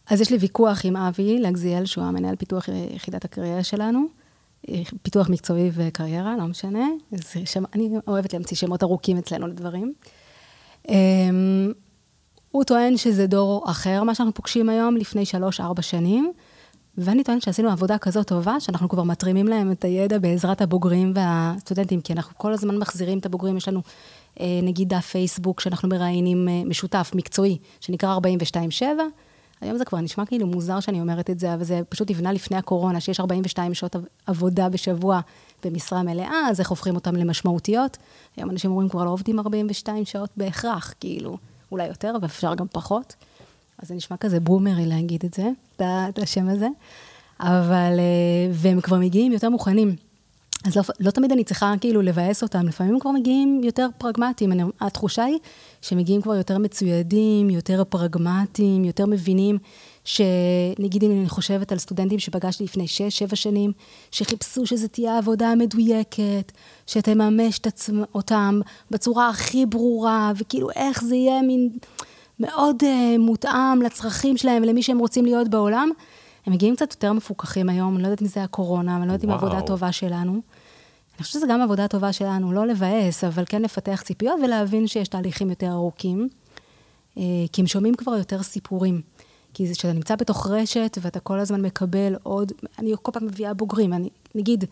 אז יש לי ויכוח עם אבי לגזיאל, שהוא המנהל פיתוח יחידת הקריירה שלנו. פיתוח מקצועי וקריירה, לא משנה. שם, אני אוהבת להמציא שמות ארוכים אצלנו לדברים. אמ, הוא טוען שזה דור אחר, מה שאנחנו פוגשים היום, לפני שלוש-ארבע שנים, ואני טוענת שעשינו עבודה כזאת טובה, שאנחנו כבר מתרימים להם את הידע בעזרת הבוגרים והסטודנטים, כי אנחנו כל הזמן מחזירים את הבוגרים, יש לנו אה, נגיד דף פייסבוק שאנחנו מראיינים אה, משותף, מקצועי, שנקרא 42-7, היום זה כבר נשמע כאילו מוזר שאני אומרת את זה, אבל זה פשוט נבנה לפני הקורונה, שיש 42 שעות עבודה בשבוע במשרה מלאה, אז איך הופכים אותם למשמעותיות? היום אנשים אומרים, כבר לא עובדים 42 שעות בהכרח, כאילו, אולי יותר, אבל אפשר גם פחות. אז זה נשמע כזה בומרי להגיד את זה, את השם הזה. אבל, אה, והם כבר מגיעים יותר מוכנים. אז לא, לא תמיד אני צריכה כאילו לבאס אותם, לפעמים כבר מגיעים יותר פרגמטיים. אני, התחושה היא שמגיעים כבר יותר מצוידים, יותר פרגמטיים, יותר מבינים, שנגיד אם אני חושבת על סטודנטים שפגשתי לפני 6-7 שנים, שחיפשו שזו תהיה עבודה מדויקת, שתממש את עצמ, אותם בצורה הכי ברורה, וכאילו איך זה יהיה מין מאוד uh, מותאם לצרכים שלהם ולמי שהם רוצים להיות בעולם. הם מגיעים קצת יותר מפוקחים היום, אני לא יודעת אם זה הקורונה, אני לא יודעת אם העבודה הטובה שלנו. אני חושבת שזו גם עבודה טובה שלנו, לא לבאס, אבל כן לפתח ציפיות ולהבין שיש תהליכים יותר ארוכים, אה, כי הם שומעים כבר יותר סיפורים. כי כשאתה נמצא בתוך רשת ואתה כל הזמן מקבל עוד, אני כל פעם מביאה בוגרים, אני נגיד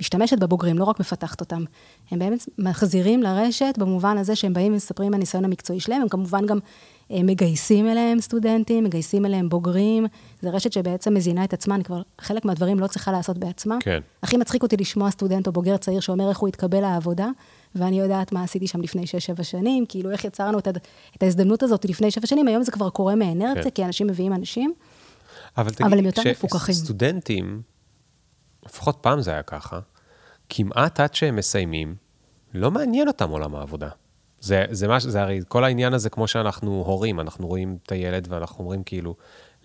משתמשת בבוגרים, לא רק מפתחת אותם. הם באמת מחזירים לרשת במובן הזה שהם באים ומספרים מהניסיון המקצועי שלהם, הם כמובן גם מגייסים אליהם סטודנטים, מגייסים אליהם בוגרים. זו רשת שבעצם מזינה את עצמה, אני כבר חלק מהדברים לא צריכה לעשות בעצמה. כן. הכי מצחיק אותי לשמוע סטודנט או בוגר צעיר שאומר איך הוא התקבל לעבודה, ואני יודעת מה עשיתי שם לפני 6-7 שנים, כאילו איך יצרנו את, את ההזדמנות הזאת לפני 7 שנים, היום זה כבר קורה מאנרציה, כן. כי אנשים מביאים אנשים, אבל, תגיד, אבל הם יותר מפוקחים. סטודנטים, לפחות פעם זה היה ככה, כמעט עד שהם מסיימים, לא מעניין אותם עולם העבודה. זה, זה, מה, זה הרי כל העניין הזה, כמו שאנחנו הורים, אנחנו רואים את הילד ואנחנו אומרים כאילו,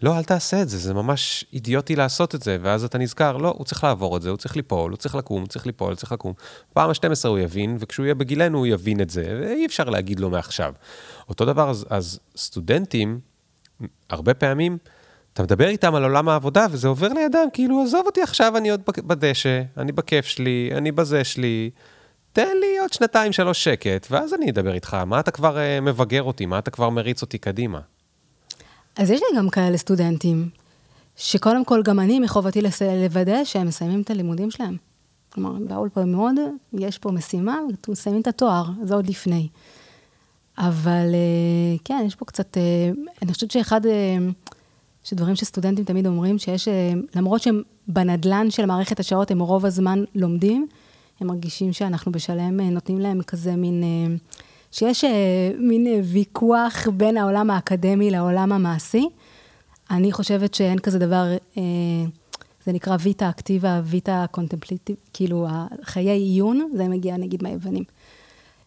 לא, אל תעשה את זה, זה ממש אידיוטי לעשות את זה, ואז אתה נזכר, לא, הוא צריך לעבור את זה, הוא צריך ליפול, הוא צריך לקום, הוא צריך ליפול, הוא צריך לקום. פעם ה-12 הוא יבין, וכשהוא יהיה בגילנו הוא יבין את זה, ואי אפשר להגיד לו מעכשיו. אותו דבר, אז, אז סטודנטים, הרבה פעמים, אתה מדבר איתם על עולם העבודה, וזה עובר לידם, כאילו, עזוב אותי עכשיו, אני עוד בדשא, אני בכיף שלי, אני בזה שלי, תן לי עוד שנתיים, שלוש שקט, ואז אני אדבר איתך. מה אתה כבר uh, מבגר אותי? מה אתה כבר מריץ אותי קדימה? אז יש לי גם כאלה סטודנטים, שקודם כל גם אני מחובתי לוודא שהם מסיימים את הלימודים שלהם. כלומר, באו לפה מאוד, יש פה משימה, מסיימים את התואר, זה עוד לפני. אבל אה, כן, יש פה קצת, אה, אני חושבת שאחד, שדברים שסטודנטים תמיד אומרים, שיש, למרות שהם בנדלן של מערכת השעות, הם רוב הזמן לומדים, הם מרגישים שאנחנו בשלם נותנים להם כזה מין, שיש מין ויכוח בין העולם האקדמי לעולם המעשי. אני חושבת שאין כזה דבר, זה נקרא ויטה אקטיבה, ויטה קונטמפליטיב, כאילו חיי עיון, זה מגיע נגיד מהיוונים.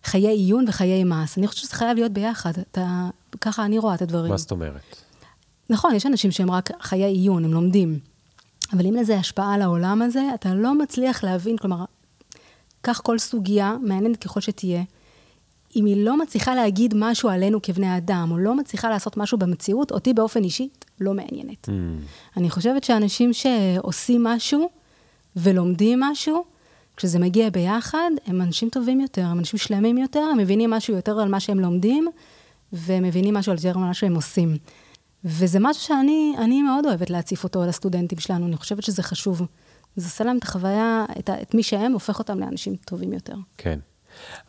חיי עיון וחיי מס. אני חושבת שזה חייב להיות ביחד, אתה, ככה אני רואה את הדברים. מה זאת אומרת? נכון, יש אנשים שהם רק חיי עיון, הם לומדים. אבל אם לזה השפעה על העולם הזה, אתה לא מצליח להבין, כלומר, קח כל סוגיה, מעניינת ככל שתהיה, אם היא לא מצליחה להגיד משהו עלינו כבני אדם, או לא מצליחה לעשות משהו במציאות, אותי באופן אישי לא מעניינת. Mm. אני חושבת שאנשים שעושים משהו ולומדים משהו, כשזה מגיע ביחד, הם אנשים טובים יותר, הם אנשים שלמים יותר, הם מבינים משהו יותר על מה שהם לומדים, ומבינים משהו על יותר על מה שהם עושים. וזה משהו שאני מאוד אוהבת להציף אותו לסטודנטים שלנו, אני חושבת שזה חשוב. זה עושה להם את החוויה, את, את מי שהם, הופך אותם לאנשים טובים יותר. כן.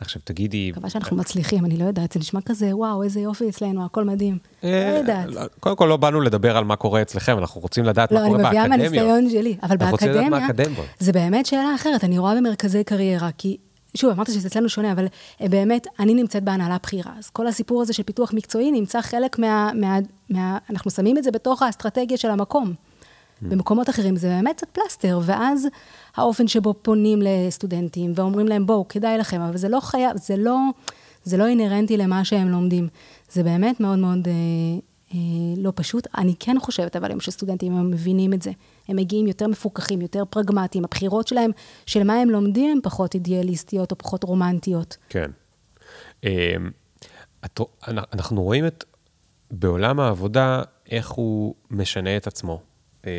עכשיו תגידי... מקווה שאנחנו מצליחים, אני לא יודעת, זה נשמע כזה, וואו, איזה יופי אצלנו, הכל מדהים. אה, לא יודעת. קודם כל, לא באנו לדבר על מה קורה אצלכם, אנחנו רוצים לדעת מה קורה באקדמיה. לא, אני מביאה מהניסיון שלי, אבל באקדמיה, זה באמת שאלה אחרת, אני רואה במרכזי קריירה, כי שוב, אמרת שזה אצלנו שונה, אבל אה, באמת, אני נמצאת בהנהלה בכירה. אז כל הסיפור הזה של פיתוח מקצועי נמצא חלק מה... מה, מה אנחנו שמים את זה בתוך האסטרטגיה של המקום. במקומות אחרים זה באמת קצת פלסטר, ואז האופן שבו פונים לסטודנטים ואומרים להם, בואו, כדאי לכם, אבל זה לא חייב, זה לא, זה לא אינהרנטי למה שהם לומדים. זה באמת מאוד מאוד אה, אה, לא פשוט. אני כן חושבת, אבל היום שסטודנטים הם מבינים את זה. הם מגיעים יותר מפוקחים, יותר פרגמטיים. הבחירות שלהם, של מה הם לומדים, הן פחות אידיאליסטיות או פחות רומנטיות. כן. אה, אנחנו רואים את, בעולם העבודה, איך הוא משנה את עצמו. אה,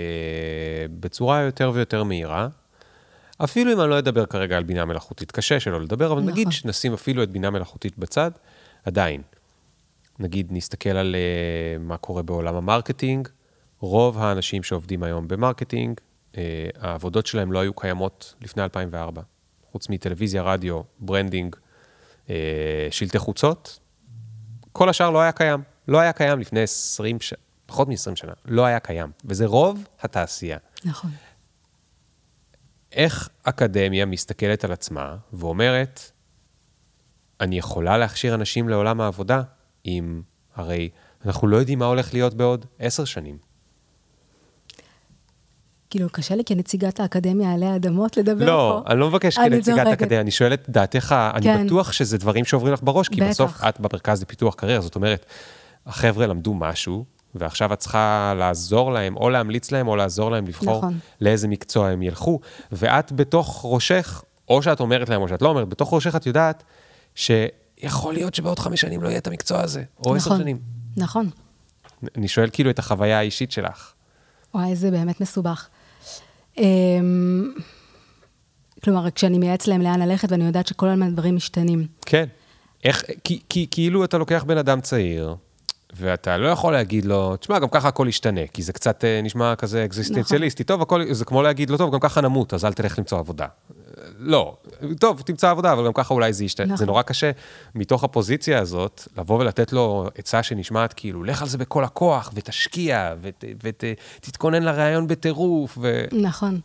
בצורה יותר ויותר מהירה. אפילו אם אני לא אדבר כרגע על בינה מלאכותית, קשה שלא לדבר, אבל נכון. נגיד שנשים אפילו את בינה מלאכותית בצד, עדיין. נגיד נסתכל על uh, מה קורה בעולם ה marketing, רוב האנשים שעובדים היום ב marketing, uh, העבודות שלהם לא היו קיימות לפני 2004. חוץ מטלוויזיה, רדיו, branding, uh, שלטי חוצות, כל השאר לא היה קיים. לא היה קיים לפני 20 שנה. פחות מ-20 שנה, לא היה קיים, וזה רוב התעשייה. נכון. איך אקדמיה מסתכלת על עצמה ואומרת, אני יכולה להכשיר אנשים לעולם העבודה, אם הרי אנחנו לא יודעים מה הולך להיות בעוד עשר שנים. כאילו, קשה לי כנציגת האקדמיה עלי האדמות לדבר לא, פה. לא, אני לא מבקש כנציגת האקדמיה, אני שואל את דעתך, אני כן. בטוח שזה דברים שעוברים לך בראש, כי בטח. בסוף את במרכז לפיתוח קריירה, זאת אומרת, החבר'ה למדו משהו, ועכשיו את צריכה לעזור להם, או להמליץ להם, או לעזור להם לבחור נכון. לאיזה מקצוע הם ילכו. ואת בתוך ראשך, או שאת אומרת להם, או שאת לא אומרת, בתוך ראשך את יודעת שיכול להיות שבעוד חמש שנים לא יהיה את המקצוע הזה, או עשר נכון, שנים. נכון. אני שואל כאילו את החוויה האישית שלך. וואי, זה באמת מסובך. אמ, כלומר, כשאני מייעץ להם לאן ללכת, ואני יודעת שכל הזמן דברים משתנים. כן. איך, כי, כי כאילו אתה לוקח בן אדם צעיר, ואתה לא יכול להגיד לו, תשמע, גם ככה הכל ישתנה, כי זה קצת אה, נשמע כזה אקזיסטנציאליסטי. נכון. טוב, הכל, זה כמו להגיד לו, טוב, גם ככה נמות, אז אל תלך למצוא עבודה. לא, טוב, תמצא עבודה, אבל גם ככה אולי זה ישתנה. נכון. זה נורא קשה מתוך הפוזיציה הזאת, לבוא ולתת לו עצה שנשמעת כאילו, לך על זה בכל הכוח, ותשקיע, ותתכונן לראיון בטירוף. ו... נכון.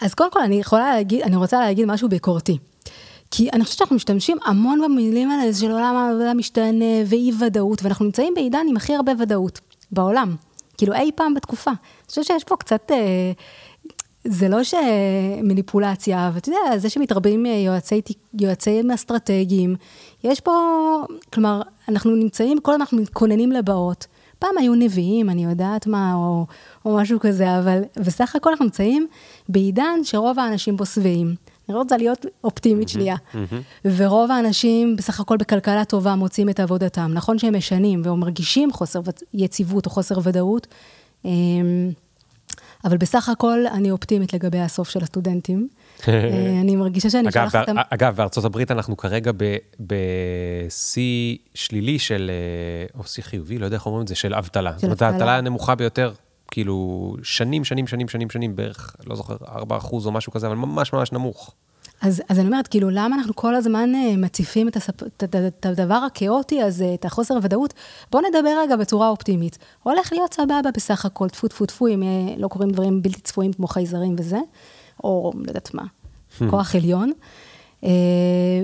אז קודם כל, אני להגיד, אני רוצה להגיד משהו ביקורתי. כי אני חושבת שאנחנו משתמשים המון במילים האלה של עולם העבודה משתנה ואי ודאות, ואנחנו נמצאים בעידן עם הכי הרבה ודאות בעולם, כאילו אי פעם בתקופה. אני חושבת שיש פה קצת, אה, זה לא שמניפולציה, ואתה יודע, זה שמתרבים יועצי, יועצים אסטרטגיים, יש פה, כלומר, אנחנו נמצאים, כל הזמן אנחנו מתכוננים לבאות. פעם היו נביאים, אני יודעת מה, או, או משהו כזה, אבל בסך הכל אנחנו נמצאים בעידן שרוב האנשים בו שבעים. אני רוצה להיות אופטימית שנייה. ורוב האנשים, בסך הכל בכלכלה טובה, מוצאים את עבודתם. נכון שהם משנים ומרגישים חוסר יציבות או חוסר ודאות, אמ, אבל בסך הכל אני אופטימית לגבי הסוף של הסטודנטים. אה, אני מרגישה שאני שולחת אותם... אגב, בארצות הברית אנחנו כרגע בשיא שלילי של, אה, או שיא חיובי, לא יודע איך אומרים את זה, של אבטלה. זאת אומרת, האבטלה הנמוכה ביותר, כאילו, שנים, שנים, שנים, שנים, שנים, בערך, לא זוכר, 4 אחוז או משהו כזה, אבל ממש ממש נמוך. אז, אז אני אומרת, כאילו, למה אנחנו כל הזמן אה, מציפים את, הספ... את, את, את הדבר הכאוטי הזה, את החוסר הוודאות? בואו נדבר רגע בצורה אופטימית. הולך להיות סבבה בסך הכל, טפו טפו טפו, אם לא קורים דברים בלתי צפויים כמו חייזרים וזה, או לא יודעת מה, hmm. כוח עליון. אה,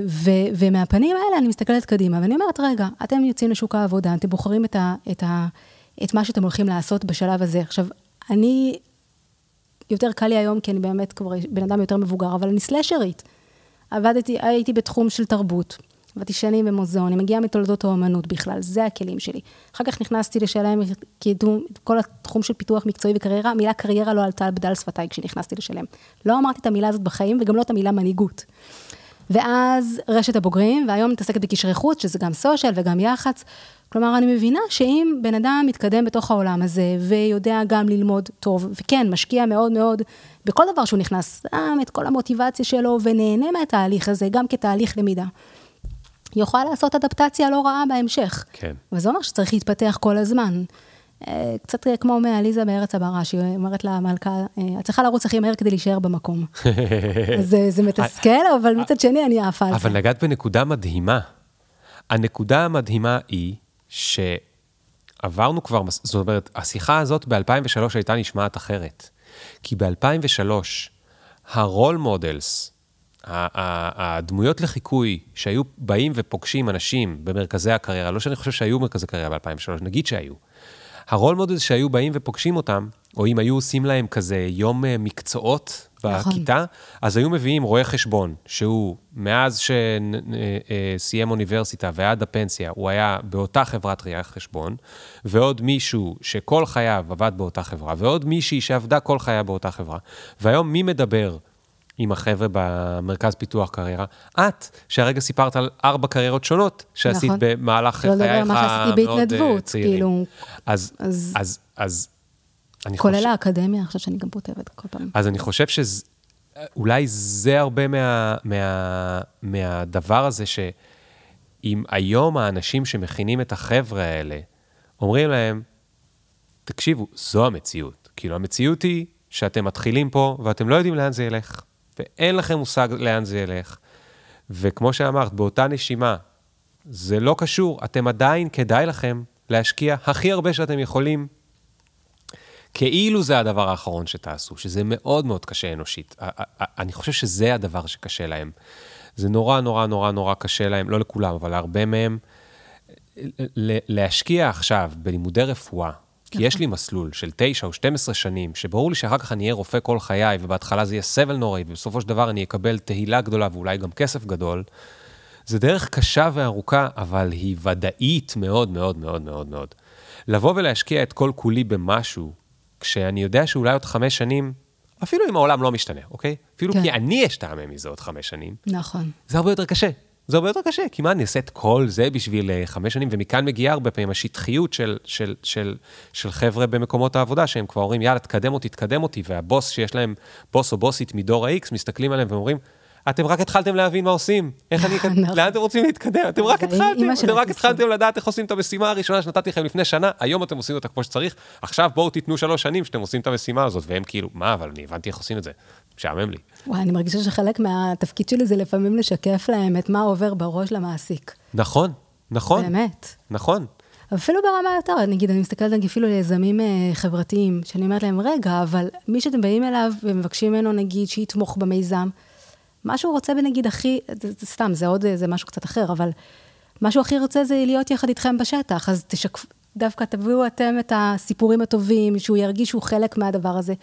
ו, ומהפנים האלה אני מסתכלת קדימה, ואני אומרת, רגע, אתם יוצאים לשוק העבודה, אתם בוחרים את, ה, את, ה, את מה שאתם הולכים לעשות בשלב הזה. עכשיו, אני יותר קל לי היום, כי אני באמת כבר בן אדם יותר מבוגר, אבל אני סלשרית. עבדתי, הייתי בתחום של תרבות, עבדתי שנים במוזיאון, אני מגיעה מתולדות האומנות בכלל, זה הכלים שלי. אחר כך נכנסתי לשלם קידום, כל התחום של פיתוח מקצועי וקריירה, המילה קריירה לא עלתה על בדל שפתיי כשנכנסתי לשלם. לא אמרתי את המילה הזאת בחיים, וגם לא את המילה מנהיגות. ואז רשת הבוגרים, והיום מתעסקת בקשרי חוץ, שזה גם סושיאל וגם יח"צ. כלומר, אני מבינה שאם בן אדם מתקדם בתוך העולם הזה, ויודע גם ללמוד טוב, וכן, משקיע מאוד מאוד בכל דבר שהוא נכנס, שם את כל המוטיבציה שלו, ונהנה מהתהליך הזה, גם כתהליך למידה. יוכל לעשות אדפטציה לא רעה בהמשך. כן. וזה אומר שצריך להתפתח כל הזמן. אה, קצת כמו מעליזה בארץ הברה, שהיא אומרת למלכה, אה, את צריכה לרוץ הכי מהר כדי להישאר במקום. אז זה מתסכל, אבל מצד שני אני עפה על זה. אבל נגעת בנקודה מדהימה. הנקודה המדהימה היא שעברנו כבר, זאת אומרת, השיחה הזאת ב-2003 הייתה נשמעת אחרת. כי ב-2003, ה role models, הדמויות לחיקוי שהיו באים ופוגשים אנשים במרכזי הקריירה, לא שאני חושב שהיו מרכזי קריירה ב-2003, נגיד שהיו. ה role models שהיו באים ופוגשים אותם, או אם היו עושים להם כזה יום אה, מקצועות נכון. בכיתה, אז היו מביאים רואה חשבון, שהוא מאז שסיים אוניברסיטה ועד הפנסיה, הוא היה באותה חברת ראייה חשבון, ועוד מישהו שכל חייו עבד באותה חברה, ועוד מישהי שעבדה כל חייו באותה חברה. והיום מי מדבר עם החבר'ה במרכז פיתוח קריירה? את, שהרגע סיפרת על ארבע קריירות שונות שעשית נכון. במהלך לא חייך מאוד אה, צעירים. כאילו... אז, אז, אז, אז כולל חושב... האקדמיה, עכשיו שאני גם כותבת כל פעם. אז אני חושב שאולי זה הרבה מה, מה, מהדבר הזה, שאם היום האנשים שמכינים את החבר'ה האלה, אומרים להם, תקשיבו, זו המציאות. כאילו, המציאות היא שאתם מתחילים פה ואתם לא יודעים לאן זה ילך, ואין לכם מושג לאן זה ילך. וכמו שאמרת, באותה נשימה, זה לא קשור, אתם עדיין, כדאי לכם להשקיע הכי הרבה שאתם יכולים כאילו זה הדבר האחרון שתעשו, שזה מאוד מאוד קשה אנושית. אני חושב שזה הדבר שקשה להם. זה נורא נורא נורא נורא קשה להם, לא לכולם, אבל להרבה מהם, להשקיע עכשיו בלימודי רפואה, כי יש לי מסלול של תשע או 12 שנים, שברור לי שאחר כך אני אהיה רופא כל חיי, ובהתחלה זה יהיה סבל נוראי, ובסופו של דבר אני אקבל תהילה גדולה ואולי גם כסף גדול. זה דרך קשה וארוכה, אבל היא ודאית מאוד מאוד מאוד מאוד מאוד. לבוא ולהשקיע את כל כולי במשהו כשאני יודע שאולי עוד חמש שנים, אפילו אם העולם לא משתנה, אוקיי? אפילו כן. כי אני אשתעמם מזה עוד חמש שנים. נכון. זה הרבה יותר קשה. זה הרבה יותר קשה, כי מה, אני אעשה את כל זה בשביל uh, חמש שנים, ומכאן מגיעה הרבה פעמים השטחיות של, של, של, של חבר'ה במקומות העבודה, שהם כבר אומרים, יאללה, תקדם אותי, תקדם אותי, והבוס שיש להם, בוס או בוסית מדור ה-X, מסתכלים עליהם ואומרים, אתם רק התחלתם להבין מה עושים, איך אני, נכון. לאן אתם רוצים להתקדם? אתם רק התחלתם, אתם רק התחלתם לדעת איך עושים את המשימה הראשונה שנתתי לכם לפני שנה, היום אתם עושים אותה כמו שצריך, עכשיו בואו תיתנו שלוש שנים שאתם עושים את המשימה הזאת, והם כאילו, מה, אבל אני הבנתי איך עושים את זה, משעמם לי. וואי, אני מרגישה שחלק מהתפקיד שלי זה לפעמים לשקף להם את מה עובר בראש למעסיק. נכון, נכון. באמת. נכון. אפילו ברמה יותר, נגיד, אני מסתכלת אפילו על יזמים אה, חברתיים, שאני אומרת להם, רגע, אבל מי שאתם באים אליו ומבקשים ממנו, נגיד, שיתמוך במיזם, מה שהוא רוצה בנגיד הכי, זה, זה סתם, זה עוד, זה משהו קצת אחר, אבל מה שהוא הכי רוצה זה להיות יחד איתכם בשטח, אז תשקף, דווקא תביאו אתם את הסיפורים הטובים, שהוא ירגיש שהוא חלק מהדבר הזה.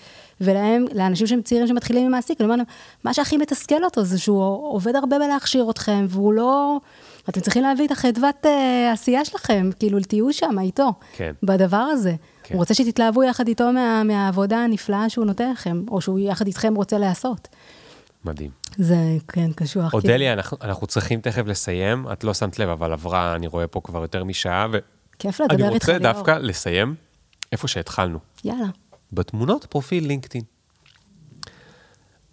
ולהם, לאנשים שהם צעירים שמתחילים עם מעסיק, אני אומרת, מה שהכי מתסכל אותו זה שהוא עובד הרבה בלהכשיר אתכם, והוא לא... אתם צריכים להביא את החדוות uh, עשייה שלכם, כאילו, תהיו שם איתו, כן. בדבר הזה. כן. הוא רוצה שתתלהבו יחד איתו מה, מהעבודה הנפלאה שהוא נותן לכם, או שהוא יחד איתכם רוצה לעשות. מדהים. זה, כן, קשוח. אודליה, אנחנו, אנחנו צריכים תכף לסיים, את לא שמת לב, אבל עברה, אני רואה פה כבר יותר משעה, ו... כיף לדבר אני איתך, רוצה ליאור. דווקא לסיים איפה שהתחלנו, יאללה. בתמונות פרופיל לינקדאין.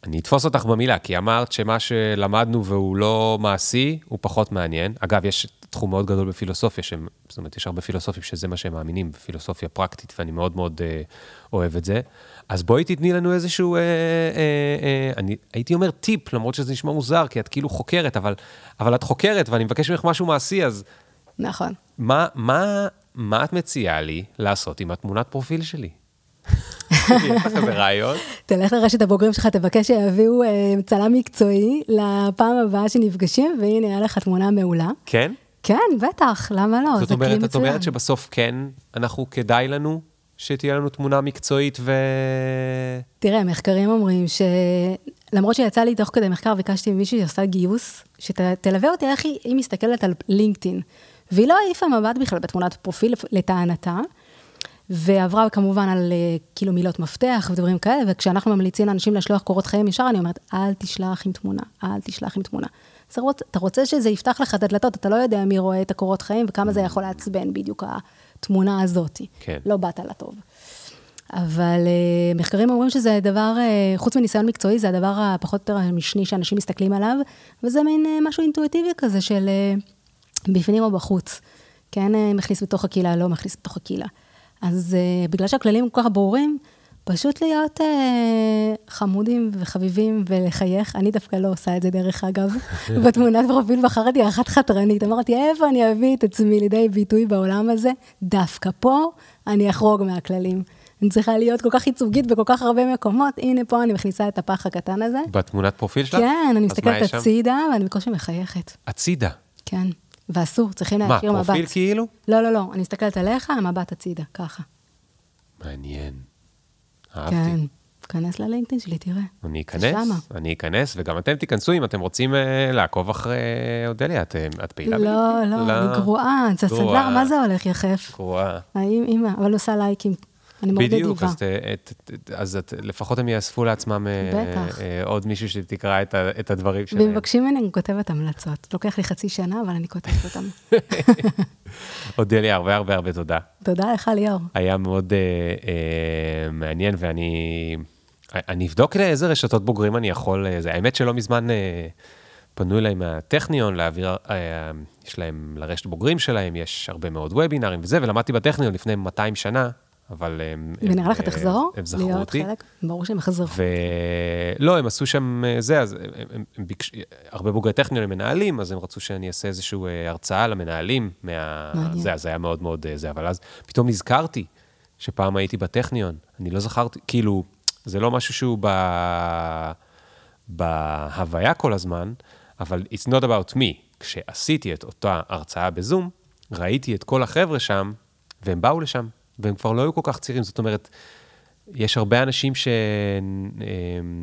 אני אתפוס אותך במילה, כי אמרת שמה שלמדנו והוא לא מעשי, הוא פחות מעניין. אגב, יש תחום מאוד גדול בפילוסופיה, שהם, זאת אומרת, יש הרבה פילוסופים שזה מה שהם מאמינים, בפילוסופיה פרקטית, ואני מאוד מאוד אה, אוהב את זה. אז בואי תתני לנו איזשהו, אה, אה, אה, אני הייתי אומר טיפ, למרות שזה נשמע מוזר, כי את כאילו חוקרת, אבל, אבל את חוקרת, ואני מבקש ממך משהו מעשי, אז נכון. מה, מה, מה את מציעה לי לעשות עם התמונת פרופיל שלי? יש לך איזה רעיון? תלך לרשת הבוגרים שלך, תבקש שיביאו אה, צלם מקצועי לפעם הבאה שנפגשים, והנה, היה לך תמונה מעולה. כן? כן, בטח, למה לא? זאת אומרת, את. אומרת שבסוף כן, אנחנו, כדאי לנו שתהיה לנו תמונה מקצועית ו... תראה, מחקרים אומרים ש... למרות שיצא לי תוך כדי מחקר, ביקשתי ממישהי שעושה גיוס, שתלווה אותי איך היא, היא מסתכלת על לינקדאין. והיא לא העיפה מבט בכלל בתמונת פרופיל, לטענתה, ועברה כמובן על אה, כאילו מילות מפתח ודברים כאלה, וכשאנחנו ממליצים לאנשים לשלוח קורות חיים ישר, אני אומרת, אל תשלח עם תמונה, אל תשלח עם תמונה. אתה רוצה שזה יפתח לך את הדלתות, אתה לא יודע מי רואה את הקורות חיים וכמה זה יכול לעצבן בדיוק התמונה הזאת. כן. לא באת לטוב. אבל uh, מחקרים אומרים שזה דבר, uh, חוץ מניסיון מקצועי, זה הדבר הפחות או יותר המשני שאנשים מסתכלים עליו, וזה מין uh, משהו אינטואיטיבי כזה של uh, בפנים או בחוץ. כן uh, מכניס בתוך הקהילה, לא מכניס בתוך הקהילה. אז uh, בגלל שהכללים כל כך ברורים, פשוט להיות uh, חמודים וחביבים ולחייך. אני דווקא לא עושה את זה, דרך אגב. בתמונת פרופיל בחרתי אחת חתרנית. אמרתי, איפה אני אביא את עצמי לידי ביטוי בעולם הזה? דווקא פה אני אחרוג מהכללים. אני צריכה להיות כל כך ייצוגית בכל כך הרבה מקומות, הנה פה אני מכניסה את הפח הקטן הזה. בתמונת פרופיל שלך? כן, אני מה מסתכלת? הצידה, ואני בקושי מחייכת. הצידה. כן, ואסור, צריכים מה, להשאיר מבט. פרופיל כאילו? לא, לא, לא, אני מסתכלת עליך, המבט הצידה, ככה. מעניין. אהבתי. כן, כנס ללינקדאין שלי, תראה. אני אכנס. אני אכנס, וגם אתם תיכנסו אם אתם רוצים אה, לעקוב אחרי אודליה, את, אה, את פעילה? לא, בלינקדאין? לא, אני גרועה, זה. הסנדלר, מה זה הולך יחף? גרועה. אימא, אבל עושה לייקים. אני מאוד בדיוק, נדיבה. אז, ת, את, אז את, לפחות הם יאספו לעצמם אה, בטח. אה, עוד מישהו שתקרא את, את הדברים שלהם. ואם מבקשים ממני, אני כותבת המלצות. לוקח לי חצי שנה, אבל אני כותבת אותם. אודליה, הרבה הרבה הרבה תודה. תודה לך, ליאור. היה מאוד אה, אה, מעניין, ואני אני אבדוק לאיזה רשתות בוגרים אני יכול... אה, זה, האמת שלא מזמן אה, פנו אליי מהטכניון להעביר, אה, יש להם, לרשת בוגרים שלהם, יש הרבה מאוד וובינארים וזה, ולמדתי בטכניון לפני 200 שנה, אבל הם... ונראה לך אה, תחזור? הם זכרו אותי. חלק? ברור שהם יחזרו. ולא, הם עשו שם אה, זה, אז הם, הם, הם ביקש... הרבה בוגרי טכניון הם מנהלים, אז הם רצו שאני אעשה איזושהי אה, הרצאה למנהלים, מה... מעניין. זה, אז היה מאוד מאוד זה, אבל אז פתאום נזכרתי שפעם הייתי בטכניון, אני לא זכרתי, כאילו, זה לא משהו שהוא ב... בהוויה כל הזמן, אבל it's not about me. כשעשיתי את אותה הרצאה בזום, ראיתי את כל החבר'ה שם, והם באו לשם, והם כבר לא היו כל כך צעירים, זאת אומרת, יש הרבה אנשים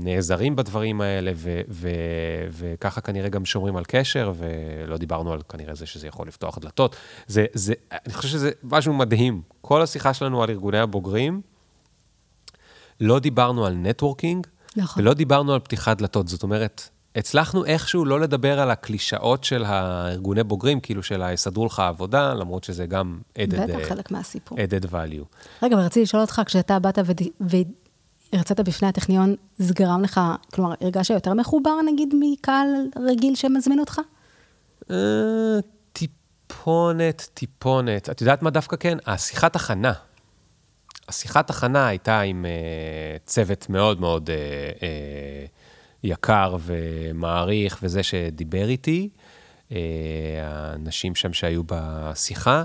שנעזרים בדברים האלה, ו- ו- וככה כנראה גם שומרים על קשר, ולא דיברנו על כנראה זה שזה יכול לפתוח דלתות. זה, זה, אני חושב שזה משהו מדהים. כל השיחה שלנו על ארגוני הבוגרים, לא דיברנו על נטוורקינג, נכון. ולא דיברנו על פתיחת דלתות. זאת אומרת, הצלחנו איכשהו לא לדבר על הקלישאות של הארגוני בוגרים, כאילו של היסדרו לך עבודה, למרות שזה גם added, בטח, אה, חלק מהסיפור. added value. רגע, אבל רציתי לשאול אותך, כשאתה באת והרצית בפני הטכניון, זה גרם לך, כלומר, הרגשת יותר מחובר, נגיד, מקהל רגיל שמזמין אותך? אה, טיפונת, טיפונת. את יודעת מה דווקא כן? השיחת הכנה. השיחת הכנה הייתה עם uh, צוות מאוד מאוד uh, uh, יקר ומעריך, וזה שדיבר איתי, uh, האנשים שם שהיו בשיחה,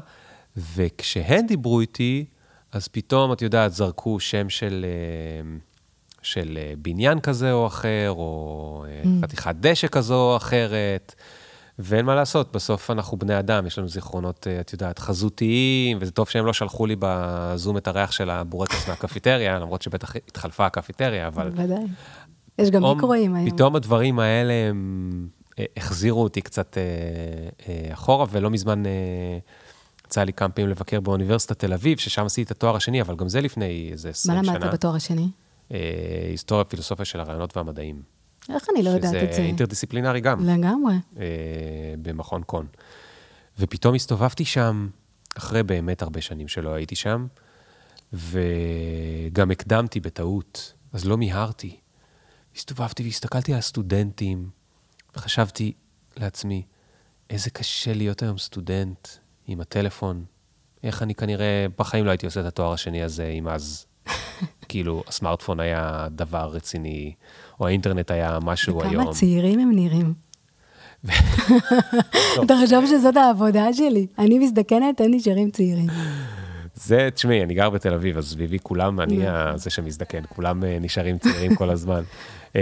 וכשהן דיברו איתי, אז פתאום, את יודעת, זרקו שם של, uh, של uh, בניין כזה או אחר, או uh, חתיכת דשא כזו או אחרת. ואין מה לעשות, בסוף אנחנו בני אדם, יש לנו זיכרונות, אה, את יודעת, חזותיים, וזה טוב שהם לא שלחו לי בזום את הריח של הבורקס מהקפיטריה, למרות שבטח התחלפה הקפיטריה, אבל... בוודאי. יש גם מיקרואים היום. פתאום הדברים האלה הם אה, החזירו אותי קצת אה, אה, אחורה, ולא מזמן יצא לי כמה פעמים לבקר באוניברסיטת תל אביב, ששם עשיתי את התואר השני, אבל גם זה לפני איזה 20 מה שנה. למדת בתואר השני? היסטוריה ופילוסופיה של הרעיונות והמדעים. איך אני לא יודעת את שזה זה? אינטרדיסציפלינרי גם. לגמרי. במכון קון. ופתאום הסתובבתי שם, אחרי באמת הרבה שנים שלא הייתי שם, וגם הקדמתי בטעות, אז לא מיהרתי. הסתובבתי והסתכלתי על הסטודנטים, וחשבתי לעצמי, איזה קשה להיות היום סטודנט עם הטלפון. איך אני כנראה, בחיים לא הייתי עושה את התואר השני הזה, אם אז, כאילו, הסמארטפון היה דבר רציני, או האינטרנט היה משהו היום. וכמה צעירים הם נראים. אתה חושב שזאת העבודה שלי. אני מזדקנת, הם נשארים צעירים. זה, תשמעי, אני גר בתל אביב, אז סביבי כולם, אני ה- זה שמזדקן, כולם אה, נשארים צעירים כל הזמן. אה,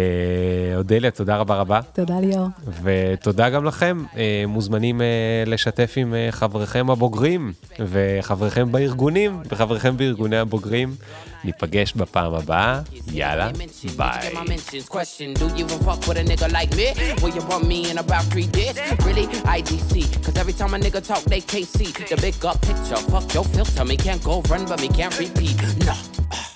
אודליה, תודה רבה רבה. תודה ליאור. ותודה גם לכם, אה, מוזמנים אה, לשתף עם חבריכם הבוגרים, וחבריכם בארגונים, וחבריכם בארגוני הבוגרים. ניפגש בפעם הבאה, יאללה, ביי. Picture, fuck your filter, me can't go run, but me can't repeat. No. Uh.